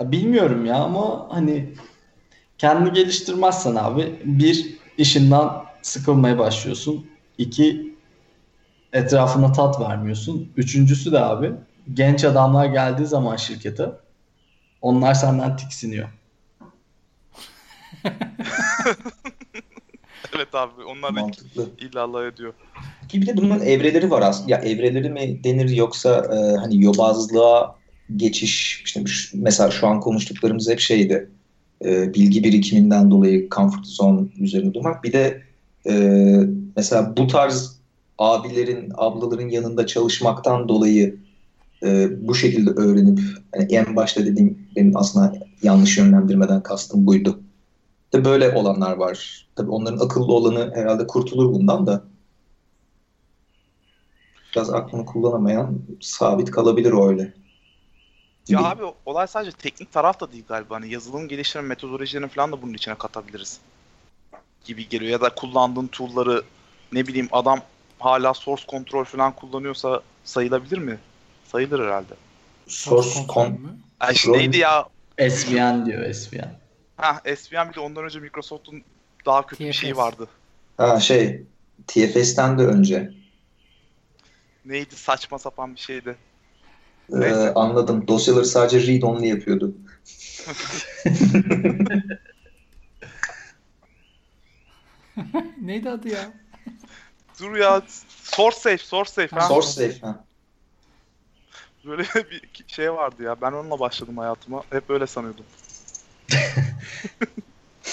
Bilmiyorum ya ama hani kendini geliştirmezsen abi bir işinden sıkılmaya başlıyorsun. İki etrafına tat vermiyorsun. Üçüncüsü de abi genç adamlar geldiği zaman şirkete onlar senden tiksiniyor. <laughs> Evet abi onlar da illallah ediyor. Ki bir de bunun evreleri var aslında. Ya evreleri mi denir yoksa e, hani yobazlığa geçiş işte mesela şu an konuştuklarımız hep şeydi. E, bilgi birikiminden dolayı comfort zone üzerine durmak. Bir de e, mesela bu tarz abilerin, ablaların yanında çalışmaktan dolayı e, bu şekilde öğrenip hani en başta dediğim benim aslında yanlış yönlendirmeden kastım buydu. De böyle olanlar var. Tabii onların akıllı olanı herhalde kurtulur bundan da biraz aklını kullanamayan sabit kalabilir o öyle. Ya abi olay sadece teknik taraf da değil galiba. Hani yazılım geliştirme metodolojilerini falan da bunun içine katabiliriz. Gibi geliyor. Ya da kullandığın tool'ları ne bileyim adam hala source control falan kullanıyorsa sayılabilir mi? Sayılır herhalde. Source Kontrol con mü? Ay işte neydi ya? SVN diyor SVN. Ha SVN bir de ondan önce Microsoft'un daha kötü bir TFS. şeyi vardı. ha, şey TFS'ten de önce Neydi saçma sapan bir şeydi. Ee, anladım. Dosyaları sadece read only yapıyordu. <laughs> Neydi adı ya? Dur ya source safe, source safe. Ha? Source safe. Ha. <laughs> Böyle bir şey vardı ya. Ben onunla başladım hayatıma. Hep öyle sanıyordum. <laughs>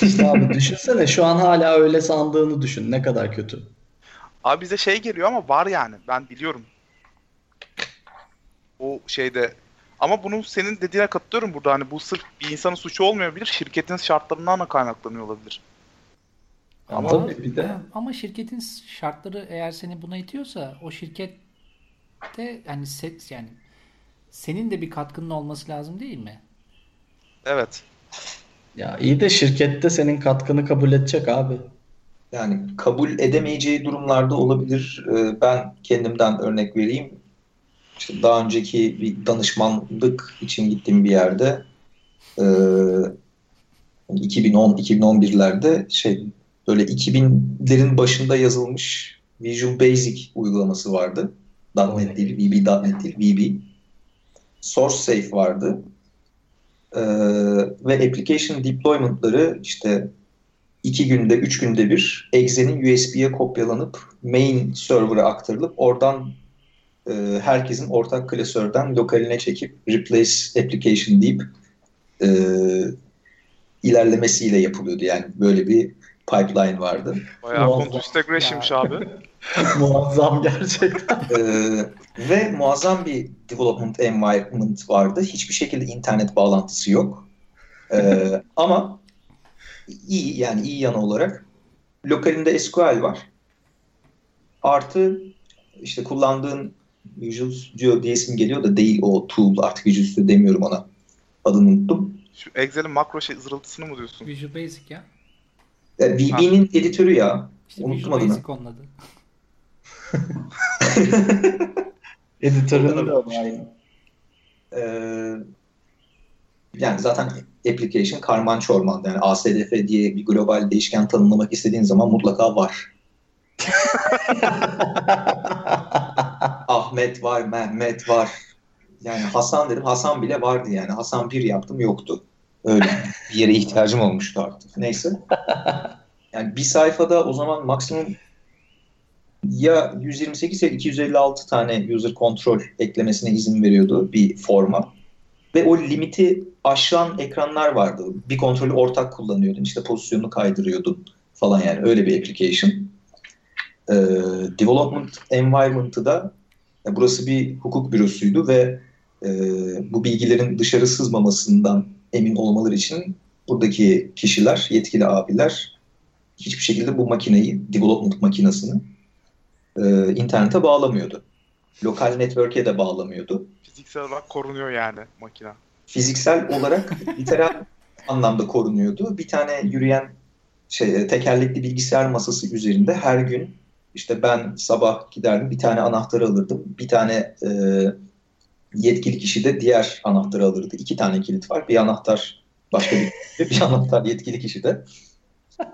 İşte abi düşünsene şu an hala öyle sandığını düşün. Ne kadar kötü. Abi bize şey geliyor ama var yani. Ben biliyorum. O şeyde. Ama bunun senin dediğine katılıyorum burada. Hani bu sırf bir insanın suçu olmayabilir. Şirketin şartlarından da kaynaklanıyor olabilir. Ama tabii bir de Ama şirketin şartları eğer seni buna itiyorsa o şirkette yani set yani senin de bir katkının olması lazım değil mi? Evet. ya iyi de şirkette senin katkını kabul edecek abi. Yani kabul edemeyeceği durumlarda olabilir. Ee, Ben kendimden örnek vereyim. İşte daha önceki bir danışmanlık için gittiğim bir yerde e, 2010-2011'lerde şey böyle 2000'lerin başında yazılmış Visual Basic uygulaması vardı. .NET değil, VB.NET değil, VB. Source Safe vardı. Ee, ve application deployment'ları işte iki günde, üç günde bir Exe'nin USB'ye kopyalanıp main server'a aktarılıp oradan e, herkesin ortak klasörden lokaline çekip replace application deyip e, ilerlemesiyle yapılıyordu. Yani böyle bir pipeline vardı. Bayağı Muazzam. Continuous Integration'mış abi. <laughs> Muazzam gerçekten. Ee, ve muazzam bir development environment vardı. Hiçbir şekilde internet bağlantısı yok. Ee, <laughs> ama iyi yani iyi yanı olarak lokalinde SQL var. Artı işte kullandığın Visual Studio diyesim geliyor da değil o tool artık Visual Studio demiyorum ona. Adını unuttum. Şu Excel'in makro şey zırıltısını mı diyorsun? Visual Basic ya. Ee, VB'nin editörü ya. İşte Unuttum Visual adını. Basic onun adı. <laughs> Editörünü de aynı. Ee, yani zaten application karman çorman yani ASDF diye bir global değişken tanımlamak istediğin zaman mutlaka var. <laughs> Ahmet var, Mehmet var. Yani Hasan dedim, Hasan bile vardı yani. Hasan bir yaptım yoktu. Öyle bir yere ihtiyacım olmuştu artık. Neyse. Yani bir sayfada o zaman maksimum ya 128 ya 256 tane user control eklemesine izin veriyordu bir forma. Ve o limiti aşan ekranlar vardı. Bir kontrolü ortak kullanıyordun. İşte pozisyonunu kaydırıyordun falan yani öyle bir application. e, development environment'ı da burası bir hukuk bürosuydu ve e, bu bilgilerin dışarı sızmamasından emin olmaları için buradaki kişiler, yetkili abiler hiçbir şekilde bu makineyi, development makinesini e, internete bağlamıyordu. Lokal network'e de bağlamıyordu. Fiziksel olarak korunuyor yani makine. Fiziksel olarak <laughs> literal anlamda korunuyordu. Bir tane yürüyen şey tekerlekli bilgisayar masası üzerinde her gün işte ben sabah giderdim bir tane anahtarı alırdım. Bir tane e, yetkili kişi de diğer anahtarı alırdı. İki tane kilit var. Bir anahtar başka bir <laughs> bir anahtar yetkili kişi de. <laughs>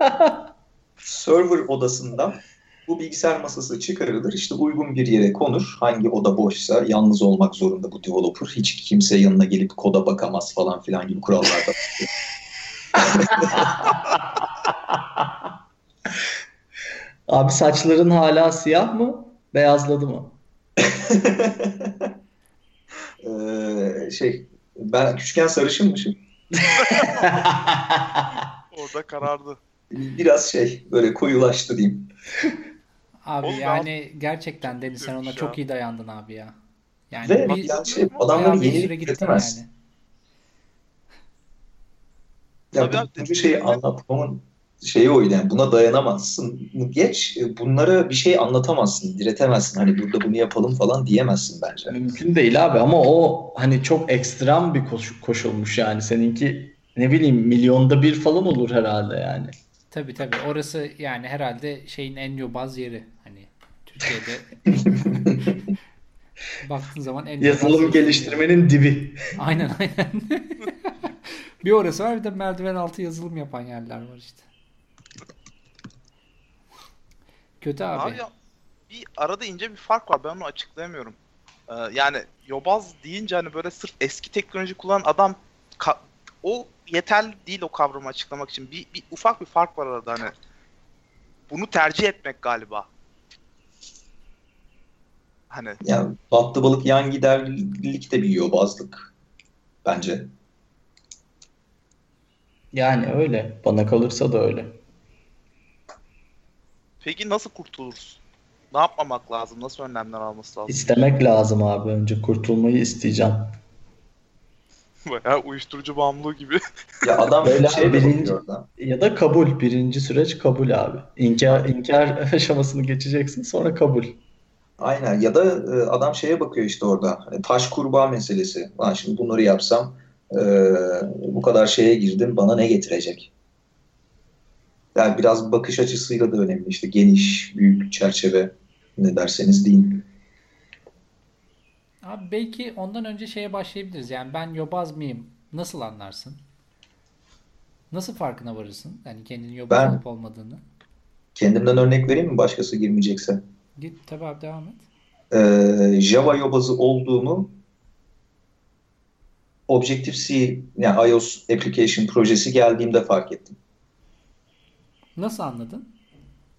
Server odasından bu bilgisayar masası çıkarılır. İşte uygun bir yere konur. Hangi oda boşsa yalnız olmak zorunda bu developer. Hiç kimse yanına gelip koda bakamaz falan filan gibi kurallar da. <laughs> Abi saçların hala siyah mı? Beyazladı mı? <laughs> Ee, şey ben küçükken sarışınmışım. <laughs> Orada karardı. Biraz şey böyle koyulaştı diyeyim. Abi Oğlum yani gerçekten Deniz sen ona ya. çok iyi dayandın abi ya. Yani Ve bir yani şey adamları bir süre yenilik gittin üretemez. yani. Ya Tabii bu, bu şeyi anlatmamın şeyi oydu yani buna dayanamazsın. Geç bunlara bir şey anlatamazsın, diretemezsin. Hani burada bunu yapalım falan diyemezsin bence. Mümkün değil abi ama o hani çok ekstrem bir koş- koşulmuş yani. Seninki ne bileyim milyonda bir falan olur herhalde yani. Tabii tabii orası yani herhalde şeyin en yobaz yeri. Hani Türkiye'de <laughs> baktığın zaman en Yazılım yeri. geliştirmenin dibi. Aynen aynen. <laughs> bir orası var bir de merdiven altı yazılım yapan yerler var işte. Kötü abi. Abi ya, bir arada ince bir fark var. Ben onu açıklayamıyorum. Ee, yani yobaz deyince hani böyle sırf eski teknoloji kullanan adam ka- o yeterli değil o kavramı açıklamak için. Bir, bir ufak bir fark var arada hani. Bunu tercih etmek galiba. Hani Yani battı balık yan giderlik de bir yobazlık bence. Yani öyle. Bana kalırsa da öyle. Peki nasıl kurtuluruz? Ne yapmamak lazım? Nasıl önlemler alması lazım? İstemek lazım abi önce. Kurtulmayı isteyeceğim. <laughs> Bayağı uyuşturucu bağımlılığı gibi. <laughs> Ya adam Böyle şey birinci-. Ya da kabul. Birinci süreç kabul abi. İnkar, inkar <laughs> aşamasını geçeceksin sonra kabul. Aynen ya da e, adam şeye bakıyor işte orada hani taş kurbağa meselesi. Lan şimdi bunları yapsam e, bu kadar şeye girdim bana ne getirecek? Yani biraz bakış açısıyla da önemli işte geniş, büyük çerçeve ne derseniz deyin. Abi belki ondan önce şeye başlayabiliriz. Yani ben yobaz mıyım? Nasıl anlarsın? Nasıl farkına varırsın? Yani kendinin yobaz Ben- olup olmadığını. Kendimden örnek vereyim mi başkası girmeyecekse? Git tabii abi devam et. Ee, Java yobazı olduğumu Objective-C yani iOS application projesi geldiğimde fark ettim. Nasıl anladın?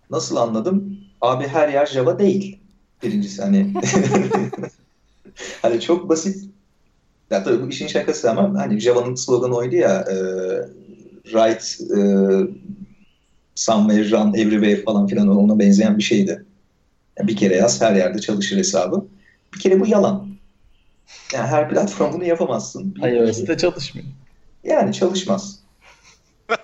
Nasıl anladım? Abi her yer Java değil. Birincisi hani <laughs> <laughs> hani çok basit. Ya tabii bu işin şakası ama hani Java'nın sloganı oydu ya e, write e, somewhere run everywhere falan filan ona benzeyen bir şeydi. Yani bir kere yaz her yerde çalışır hesabı. Bir kere bu yalan. Yani her platform bunu yapamazsın. İOS'te çalışmıyor. yani çalışmaz. <laughs>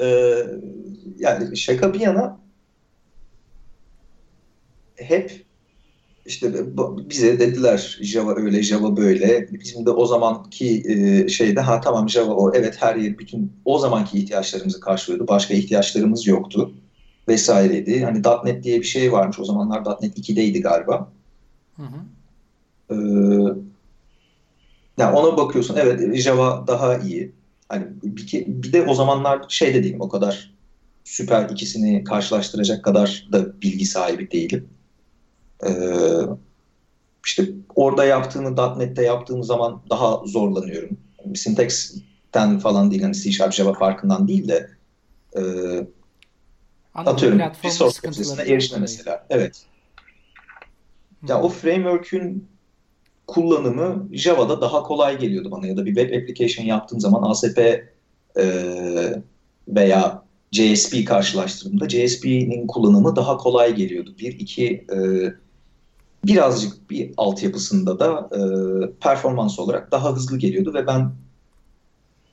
Ee, yani şaka bir yana hep işte bize dediler Java öyle Java böyle. Bizim de o zamanki e, şeyde ha tamam Java o evet her yer bütün o zamanki ihtiyaçlarımızı karşılıyordu. Başka ihtiyaçlarımız yoktu vesaireydi. Hani .NET diye bir şey varmış. O zamanlar .NET 2'deydi galiba. Hı hı. Ee, yani ona bakıyorsun evet Java daha iyi. Hani bir, bir de o zamanlar şey de değilim o kadar süper ikisini karşılaştıracak kadar da bilgi sahibi değilim. Ee, işte orada yaptığını .NET'te yaptığım zaman daha zorlanıyorum. Syntax'ten falan değil hani C Sharp Java farkından değil de e, Anladım. atıyorum resource prosesine erişme mesela. Evet. Ya o framework'ün kullanımı Java'da daha kolay geliyordu bana ya da bir web application yaptığım zaman ASP e, veya JSP karşılaştırdığımda JSP'nin kullanımı daha kolay geliyordu. Bir, iki e, birazcık bir altyapısında da e, performans olarak daha hızlı geliyordu ve ben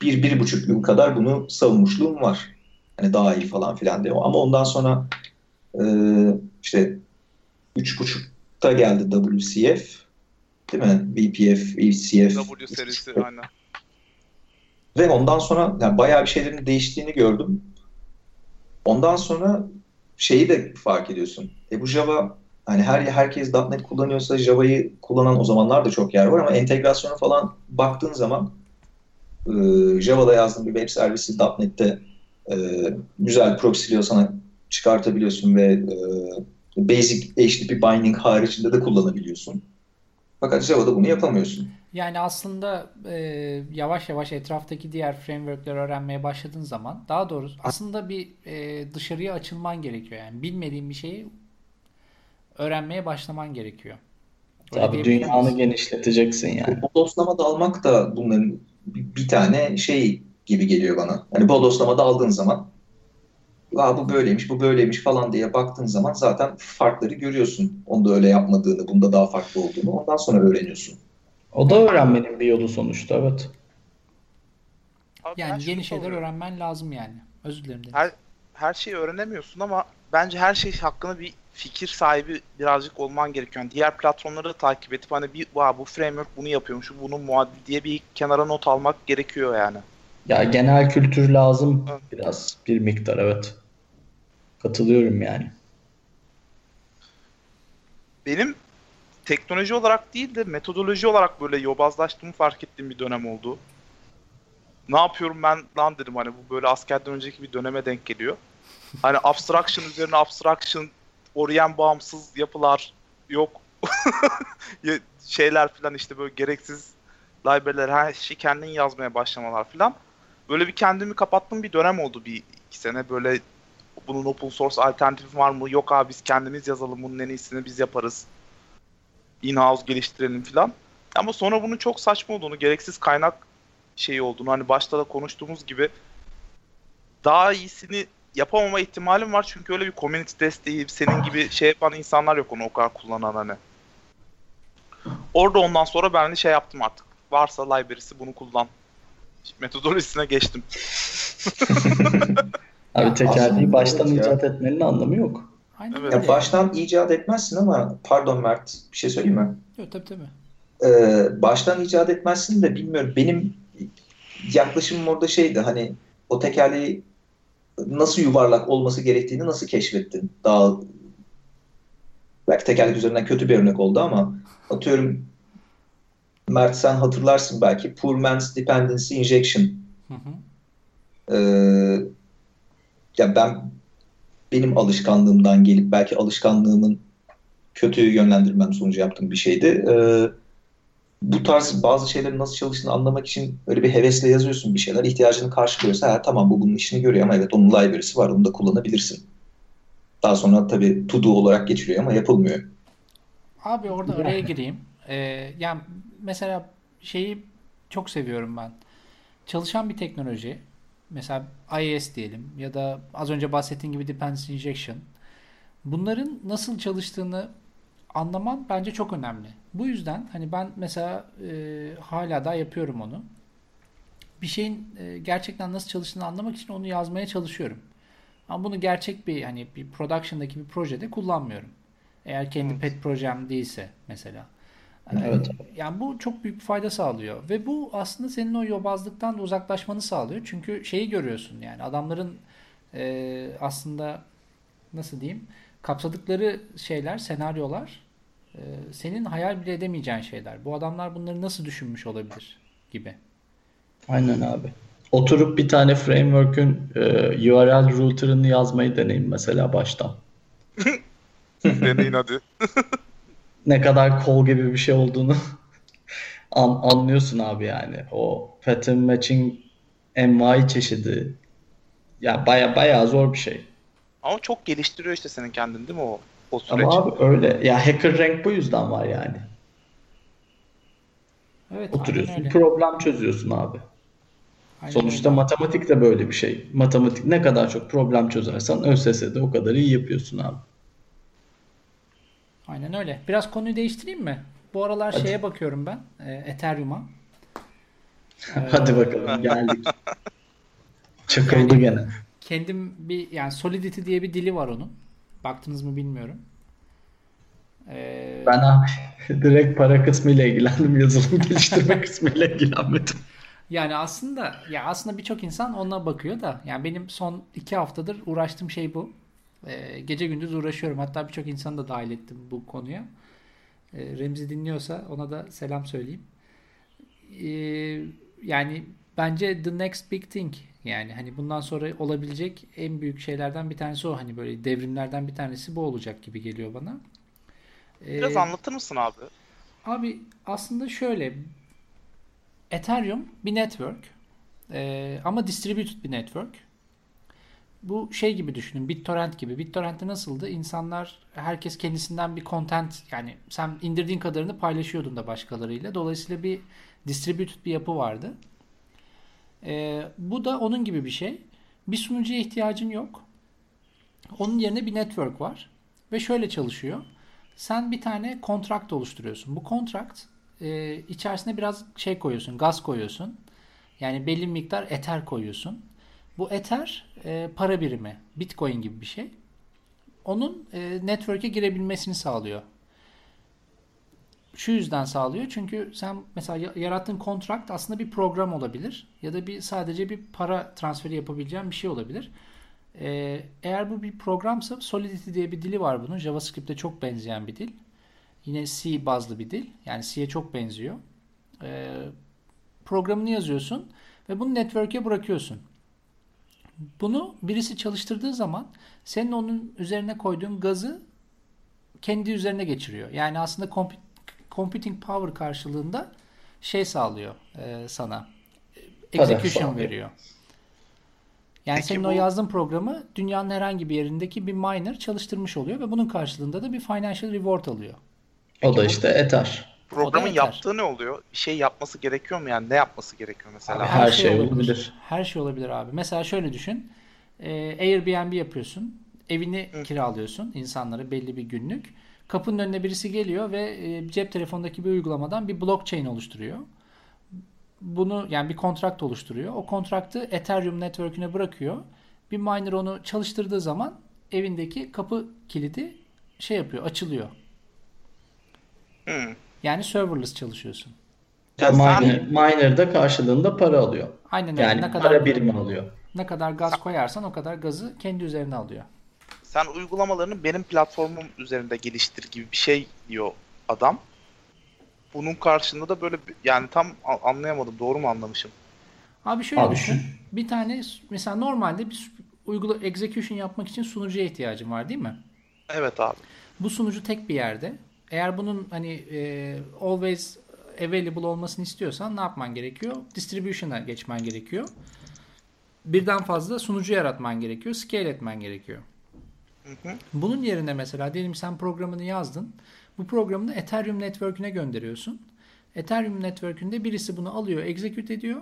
bir, bir buçuk yıl kadar bunu savunmuşluğum var. Hani daha iyi falan filan diye. Ama ondan sonra e, işte üç buçukta geldi WCF değil mi? VPF, VCF. W serisi aynen. Ve ondan sonra yani bayağı bir şeylerin değiştiğini gördüm. Ondan sonra şeyi de fark ediyorsun. E bu Java hani her herkes .NET kullanıyorsa Java'yı kullanan o zamanlar da çok yer var ama entegrasyona falan baktığın zaman e, Java'da yazdığın bir web servisi .NET'te e, güzel proxy'liyor sana çıkartabiliyorsun ve e, basic HTTP binding haricinde de kullanabiliyorsun. Fakat Java'da bunu yapamıyorsun. Yani aslında e, yavaş yavaş etraftaki diğer framework'leri öğrenmeye başladığın zaman daha doğrusu aslında bir e, dışarıya açılman gerekiyor. Yani bilmediğin bir şeyi öğrenmeye başlaman gerekiyor. Öyle Tabii dünyanı genişleteceksin yani. Bodoslama dalmak da bunların bir tane şey gibi geliyor bana. Hani bodoslama daldığın zaman Aa, bu böyleymiş, bu böyleymiş falan diye baktığın zaman zaten farkları görüyorsun. Onda öyle yapmadığını, bunda daha farklı olduğunu ondan sonra öğreniyorsun. O da öğrenmenin bir yolu sonuçta evet. Abi yani yeni şeyler oluyor. öğrenmen lazım yani. Özür dilerim. Her, her şeyi öğrenemiyorsun ama bence her şey hakkında bir fikir sahibi birazcık olman gerekiyor. Yani diğer platformları da takip edip hani bir bu framework bunu yapıyormuş, bunun muadili diye bir kenara not almak gerekiyor yani. Ya genel kültür lazım biraz bir miktar evet. Katılıyorum yani. Benim teknoloji olarak değil de metodoloji olarak böyle yobazlaştığımı fark ettiğim bir dönem oldu. Ne yapıyorum ben lan dedim hani bu böyle askerden önceki bir döneme denk geliyor. Hani abstraction üzerine abstraction, orient bağımsız yapılar yok. <laughs> şeyler falan işte böyle gereksiz library'ler her şeyi kendin yazmaya başlamalar falan. Böyle bir kendimi kapattığım bir dönem oldu bir iki sene böyle bunun open source alternatifi var mı? Yok abi biz kendimiz yazalım bunun en iyisini biz yaparız in-house geliştirelim falan. Ama sonra bunun çok saçma olduğunu, gereksiz kaynak şeyi olduğunu hani başta da konuştuğumuz gibi daha iyisini yapamama ihtimalim var çünkü öyle bir community desteği senin gibi şey yapan insanlar yok onu o kadar kullanan hani. Orada ondan sonra ben de şey yaptım artık. Varsa library'si bunu kullan. Metodolojisine geçtim. <laughs> Abi tekerleği baştan icat etmenin anlamı yok. Aynen evet. Ya baştan icat etmezsin ama pardon Mert bir şey söyleyeyim mi? Yok tabii tabii. Ee, baştan icat etmezsin de bilmiyorum. Benim yaklaşımım orada şeydi hani o tekerleği nasıl yuvarlak olması gerektiğini nasıl keşfettin? Daha belki tekerlek üzerinden kötü bir örnek oldu ama atıyorum Mert sen hatırlarsın belki Poor Man's Dependency Injection. Hı hı. Ee, ya ben benim alışkanlığımdan gelip belki alışkanlığımın kötü yönlendirmem sonucu yaptığım bir şeydi. Ee, bu tarz bazı şeylerin nasıl çalıştığını anlamak için öyle bir hevesle yazıyorsun bir şeyler. İhtiyacını karşılıyorsa ha, tamam bu bunun işini görüyor ama evet onun library'si var onu da kullanabilirsin. Daha sonra tabii to do olarak geçiriyor ama yapılmıyor. Abi orada araya gireyim. Ee, yani mesela şeyi çok seviyorum ben. Çalışan bir teknoloji mesela IIS diyelim ya da az önce bahsettiğim gibi dependency injection. Bunların nasıl çalıştığını anlaman bence çok önemli. Bu yüzden hani ben mesela e, hala da yapıyorum onu. Bir şeyin e, gerçekten nasıl çalıştığını anlamak için onu yazmaya çalışıyorum. Ama bunu gerçek bir hani bir production'daki bir projede kullanmıyorum. Eğer kendi evet. pet projem değilse mesela. Evet. Yani bu çok büyük bir fayda sağlıyor. Ve bu aslında senin o yobazlıktan da uzaklaşmanı sağlıyor. Çünkü şeyi görüyorsun yani adamların e, aslında nasıl diyeyim kapsadıkları şeyler, senaryolar e, senin hayal bile edemeyeceğin şeyler. Bu adamlar bunları nasıl düşünmüş olabilir gibi. Aynen abi. Oturup bir tane framework'ün e, URL router'ını yazmayı deneyin mesela baştan. <laughs> Deneyin hadi. <laughs> ne kadar kol gibi bir şey olduğunu <laughs> an, anlıyorsun abi yani. O pattern matching MY çeşidi. Ya baya baya zor bir şey. Ama çok geliştiriyor işte senin kendin değil mi o, o süreç? Ama abi öyle. Ya hacker rank bu yüzden var yani. Evet, Oturuyorsun problem çözüyorsun abi. Aynen Sonuçta öyle. matematik de böyle bir şey. Matematik ne kadar çok problem çözersen ÖSS'de o kadar iyi yapıyorsun abi. Aynen öyle. Biraz konuyu değiştireyim mi? Bu aralar Hadi. şeye bakıyorum ben. e, Ethereum'a. <laughs> Hadi bakalım <laughs> geldik. Çakıldı gene. Kendim bir yani Solidity diye bir dili var onun. Baktınız mı bilmiyorum. Ee, Ben abi <laughs> direkt para kısmıyla ilgilendim. Yazılım geliştirme kısmıyla ilgilenmedim. Yani aslında ya aslında birçok insan ona bakıyor da yani benim son iki haftadır uğraştığım şey bu. Ee, gece gündüz uğraşıyorum. Hatta birçok insanı da dahil ettim bu konuya. Ee, Remzi dinliyorsa ona da selam söyleyeyim. Ee, yani bence the next big thing yani hani bundan sonra olabilecek en büyük şeylerden bir tanesi o hani böyle devrimlerden bir tanesi bu olacak gibi geliyor bana. Ee, Biraz anlatır mısın abi? Abi aslında şöyle Ethereum bir network Ee, ama distributed bir network. Bu şey gibi düşünün BitTorrent gibi. BitTorrent'te nasıldı? İnsanlar herkes kendisinden bir content yani sen indirdiğin kadarını paylaşıyordun da başkalarıyla. Dolayısıyla bir distributed bir yapı vardı. Ee, bu da onun gibi bir şey. Bir sunucuya ihtiyacın yok. Onun yerine bir network var. Ve şöyle çalışıyor. Sen bir tane kontrakt oluşturuyorsun. Bu kontrakt e, içerisine biraz şey koyuyorsun, gaz koyuyorsun. Yani belli bir miktar ether koyuyorsun. Bu ether e, para birimi, bitcoin gibi bir şey. Onun e, network'e girebilmesini sağlıyor. Şu yüzden sağlıyor. Çünkü sen mesela ya- yarattığın kontrakt aslında bir program olabilir. Ya da bir sadece bir para transferi yapabileceğin bir şey olabilir. Ee, eğer bu bir programsa Solidity diye bir dili var bunun. JavaScript'e çok benzeyen bir dil. Yine C bazlı bir dil. Yani C'ye çok benziyor. Ee, programını yazıyorsun ve bunu network'e bırakıyorsun. Bunu birisi çalıştırdığı zaman senin onun üzerine koyduğun gazı kendi üzerine geçiriyor. Yani aslında compu- computing power karşılığında şey sağlıyor e, sana. Para Execution veriyor. Yani Peki senin bu- o yazdığın programı dünyanın herhangi bir yerindeki bir miner çalıştırmış oluyor ve bunun karşılığında da bir financial reward alıyor. O da işte Ether. Programın yaptığı ne oluyor? Bir şey yapması gerekiyor mu yani? Ne yapması gerekiyor mesela? Abi her şey olabilir. Her şey olabilir abi. Mesela şöyle düşün. Ee, Airbnb yapıyorsun. Evini kiralıyorsun insanlara belli bir günlük. Kapının önüne birisi geliyor ve e, cep telefonundaki bir uygulamadan bir blockchain oluşturuyor. Bunu yani bir kontrakt oluşturuyor. O kontraktı Ethereum network'üne bırakıyor. Bir miner onu çalıştırdığı zaman evindeki kapı kilidi şey yapıyor, açılıyor. Hmm. Yani serverless çalışıyorsun. Ya Miner, miner de karşılığında para alıyor. Aynen öyle. Yani ne kadar para birimi alıyor. ne kadar gaz koyarsan o kadar gazı kendi üzerine alıyor. Sen uygulamalarını benim platformum üzerinde geliştir gibi bir şey diyor adam. Bunun karşılığında da böyle bir- yani tam anlayamadım. Doğru mu anlamışım? Abi şöyle Abi düşün. Bir tane mesela normalde bir uygula execution yapmak için sunucuya ihtiyacın var değil mi? Evet abi. Bu sunucu tek bir yerde. Eğer bunun hani e, always available olmasını istiyorsan ne yapman gerekiyor? Distribution'a geçmen gerekiyor. Birden fazla sunucu yaratman gerekiyor. Scale etmen gerekiyor. Hı hı. Bunun yerine mesela diyelim sen programını yazdın. Bu programını Ethereum Network'üne gönderiyorsun. Ethereum Network'ünde birisi bunu alıyor, execute ediyor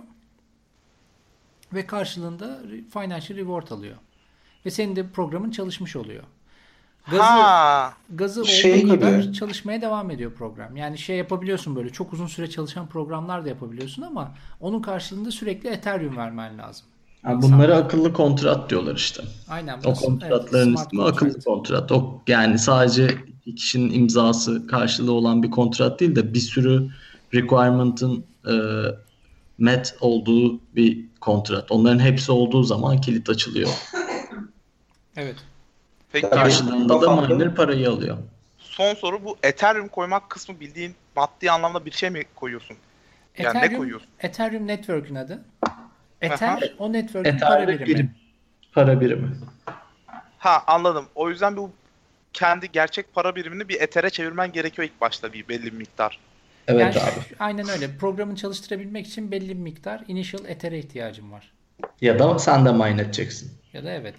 ve karşılığında financial reward alıyor. Ve senin de programın çalışmış oluyor. Gazı, Ha, gazı Şey olduğu kadar gibi. çalışmaya devam ediyor program. Yani şey yapabiliyorsun böyle çok uzun süre çalışan programlar da yapabiliyorsun ama onun karşılığında sürekli Ethereum vermen lazım. Yani bunlara akıllı kontrat diyorlar işte. Aynen. O kontratların evet, ismi akıllı contract. kontrat. O yani sadece iki kişinin imzası karşılığı olan bir kontrat değil de bir sürü requirement'ın e, met olduğu bir kontrat. Onların hepsi olduğu zaman kilit açılıyor. Evet. Peki. Karşılığında da miner parayı alıyor. son soru bu Ethereum koymak kısmı bildiğin maddi anlamda bir şey mi koyuyorsun? Yani ne koyuyorsun? Ethereum Network'ün adı. Ether o network'ün para birimi. birim. Para birimi. Ha anladım. O yüzden bu kendi gerçek para birimini bir Ether'e çevirmen gerekiyor ilk başta bir belli bir miktar. Evet Yani abi. aynen öyle. Programı çalıştırabilmek için belli bir miktar initial Ether'e ihtiyacım var. Ya da sen de mine edeceksin. Ya da evet.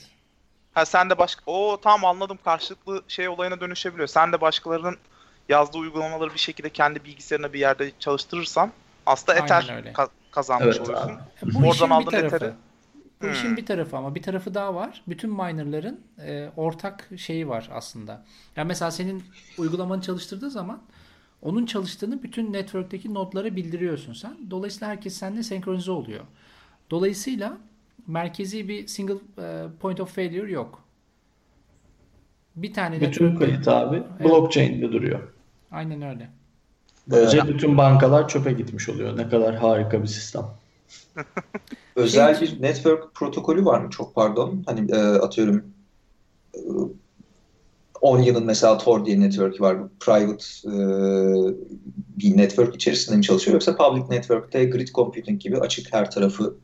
Ha sen de başka... Oo tamam anladım karşılıklı şey olayına dönüşebiliyor. Sen de başkalarının yazdığı uygulamaları bir şekilde kendi bilgisayarına bir yerde çalıştırırsan aslında Aynen Ether ka- kazanmış Evet oluyorsun. abi. Bu Oradan işin bir aldığın tarafı. Ether'i- Bu Hmm. işin bir tarafı ama bir tarafı daha var. Bütün minerların e, ortak şeyi var aslında. Yani mesela senin uygulamanı çalıştırdığı zaman onun çalıştığını bütün network'teki nodlara bildiriyorsun sen. Dolayısıyla herkes seninle senkronize oluyor. Dolayısıyla merkezi bir single e, point of failure yok. Bir tane Bütün network'te- kayıt abi blockchain'de duruyor. Aynen öyle. Böylece bütün bankalar çöpe gitmiş oluyor. Ne kadar harika bir sistem. <laughs> Özel bir network protokolü var mı? Çok pardon. Hani e, atıyorum e, Onion'ın mesela Tor diye network'ü var. Bu Private e, bir network içerisinde mi çalışıyor yoksa public network'te grid computing gibi açık her tarafı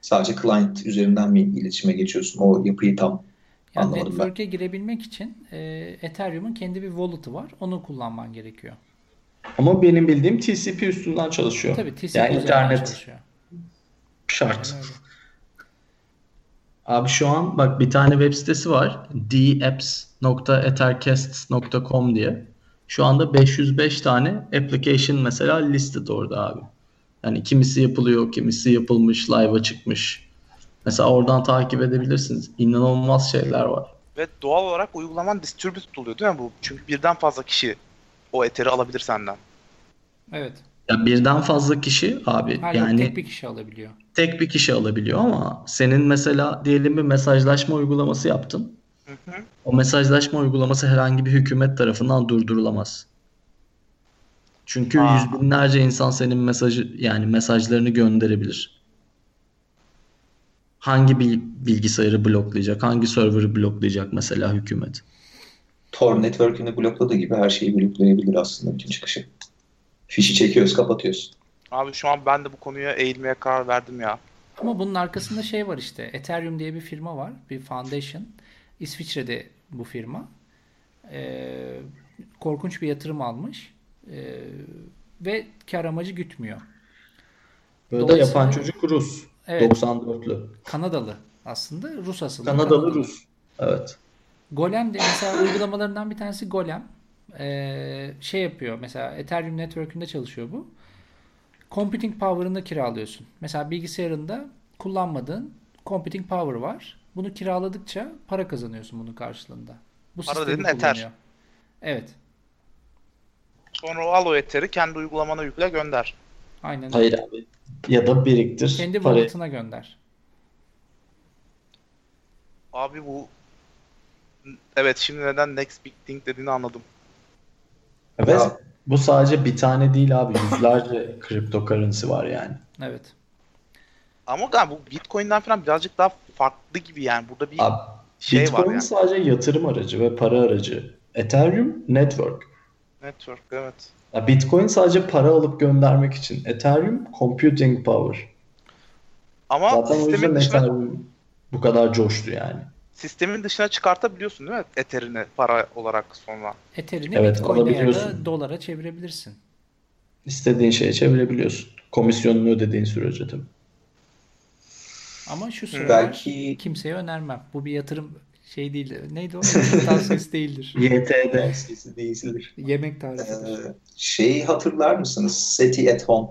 sadece client üzerinden mi iletişime geçiyorsun? O yapıyı tam Yani Anlamadım ben. network'e girebilmek için e, Ethereum'un kendi bir wallet'ı var. Onu kullanman gerekiyor. Ama benim bildiğim TCP üstünden çalışıyor. Tabii TCP yani üzerinden internet çalışıyor. şart. Abi şu an bak bir tane web sitesi var. dapps.ethercasts.com diye. Şu anda 505 tane application mesela listed orada abi. Yani kimisi yapılıyor, kimisi yapılmış, live'a çıkmış. Mesela oradan takip edebilirsiniz. İnanılmaz şeyler var. Ve doğal olarak uygulaman distributed oluyor değil mi bu? Çünkü birden fazla kişi o Ether'i alabilir senden. Evet. Ya birden fazla kişi abi yok yani tek bir kişi alabiliyor. tek bir kişi alabiliyor ama senin mesela diyelim bir mesajlaşma uygulaması yaptın. Hı hı. O mesajlaşma uygulaması herhangi bir hükümet tarafından durdurulamaz. Çünkü Aa. yüz binlerce insan senin mesajı yani mesajlarını gönderebilir. Hangi bil- bilgisayarı bloklayacak, hangi server'ı bloklayacak mesela hükümet? Tor network'ünü blokladığı gibi her şeyi bloklayabilir aslında bütün çıkışı. Fişi çekiyoruz, kapatıyoruz. Abi şu an ben de bu konuya eğilmeye karar verdim ya. Ama bunun arkasında şey var işte. Ethereum diye bir firma var. Bir foundation. İsviçre'de bu firma. Ee, korkunç bir yatırım almış. Ee, ve kar amacı gütmüyor. Böyle de yapan çocuk Rus. Evet. 94'lü. Kanadalı aslında. Rus asıllı. Kanadalı Rus. Evet. Golem de mesela <laughs> uygulamalarından bir tanesi Golem. Ee, şey yapıyor mesela Ethereum Network'ünde çalışıyor bu. Computing power'ını kiralıyorsun. Mesela bilgisayarında kullanmadığın computing power var. Bunu kiraladıkça para kazanıyorsun bunun karşılığında. Bu Para dedin, Ether. Evet. Sonra o al o Ether'i kendi uygulamana yükle gönder. Aynen. Hayır abi. Ya da biriktir. Kendi parayı. wallet'ına gönder. Abi bu Evet şimdi neden next big thing dediğini anladım. Evet. Ya. Bu sadece bir tane değil abi. Yüzlerce <laughs> cryptocurrency var yani. Evet. Ama galiba bu Bitcoin'den falan birazcık daha farklı gibi yani. Burada bir Abi şey Bitcoin var yani. sadece yatırım aracı ve para aracı. Ethereum network. Network evet. Ya Bitcoin sadece para alıp göndermek için. Ethereum computing power. Ama Zaten o sistemin yüzden dışına, Ethereum bu kadar coştu yani. sistemin dışına çıkartabiliyorsun değil mi? Ether'ini para olarak sonra. Ethereum'i Evet, Bitcoin'e ya da dolara çevirebilirsin. İstediğin şeye çevirebiliyorsun. Komisyonunu ödediğin sürece tabii. Ama şu sıralar Belki kimseye önermem. Bu bir yatırım şey değil. Neydi o? <laughs> Tavsiyesi değildir. YTD. sesi değildir. Yemek tarifidir. Ee, şeyi hatırlar mısınız? SETI at Home.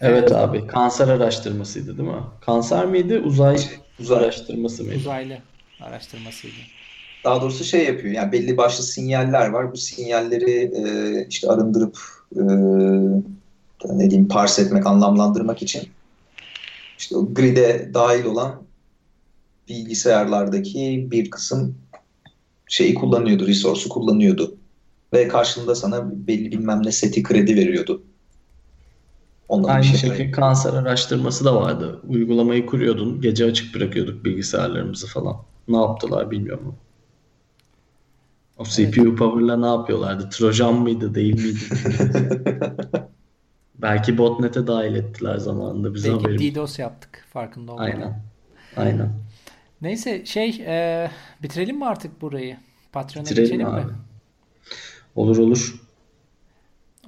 Evet abi. Kanser araştırmasıydı değil mi? Kanser miydi? Uzay Uzay. araştırması mıydı? Uzaylı araştırmasıydı. Daha doğrusu şey yapıyor. Yani belli başlı sinyaller var. Bu sinyalleri e, işte arındırıp e, ne diyeyim parse etmek, anlamlandırmak için işte o grid'e dahil olan bilgisayarlardaki bir kısım şeyi kullanıyordu, resource'u kullanıyordu. Ve karşılığında sana belli bilmem ne seti kredi veriyordu. Ondan Aynı bir şey şekilde kanser araştırması da vardı. Uygulamayı kuruyordun. Gece açık bırakıyorduk bilgisayarlarımızı falan. Ne yaptılar bilmiyorum. O CPU power'la ne yapıyorlardı? Trojan mıydı değil miydi? <laughs> Belki botnet'e dahil ettiler zamanında. Bizim Belki haberimiz. DDoS yaptık farkında olmadan. Aynen. Aynen. Neyse şey e, bitirelim mi artık burayı? Patreon'a Bitirelim geçelim abi. mi? Olur olur.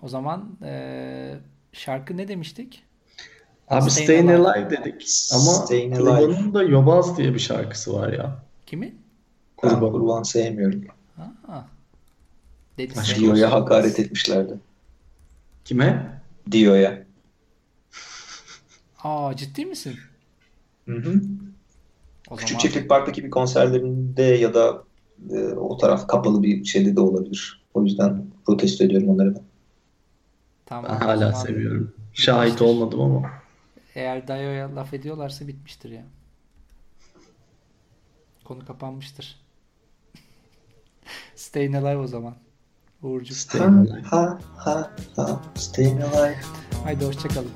O zaman e, şarkı ne demiştik? Abi Stayin Stayin Alive. Alive dedik. Ama. Kurban'ın da Yobaz diye bir şarkısı var ya. Kimi? Ben Kurban. kurban sevmiyorum. Ha. Dio'ya hakaret etmişlerdi. Kime? Dio'ya. Aa ciddi misin? Hı hı. O Küçük zaman Çiftlik Park'taki bir konserlerinde ya da e, o taraf kapalı bir şeyde de olabilir. O yüzden protesto ediyorum onları ben. tamam. Ben hala zaman seviyorum. Şahit bitmiştir. olmadım ama. Eğer Dayo'ya laf ediyorlarsa bitmiştir ya. Konu kapanmıştır. <laughs> Staying Alive o zaman. Uğurcu. Staying alive. Ha ha ha. Staying alive. Haydi hoşçakalın.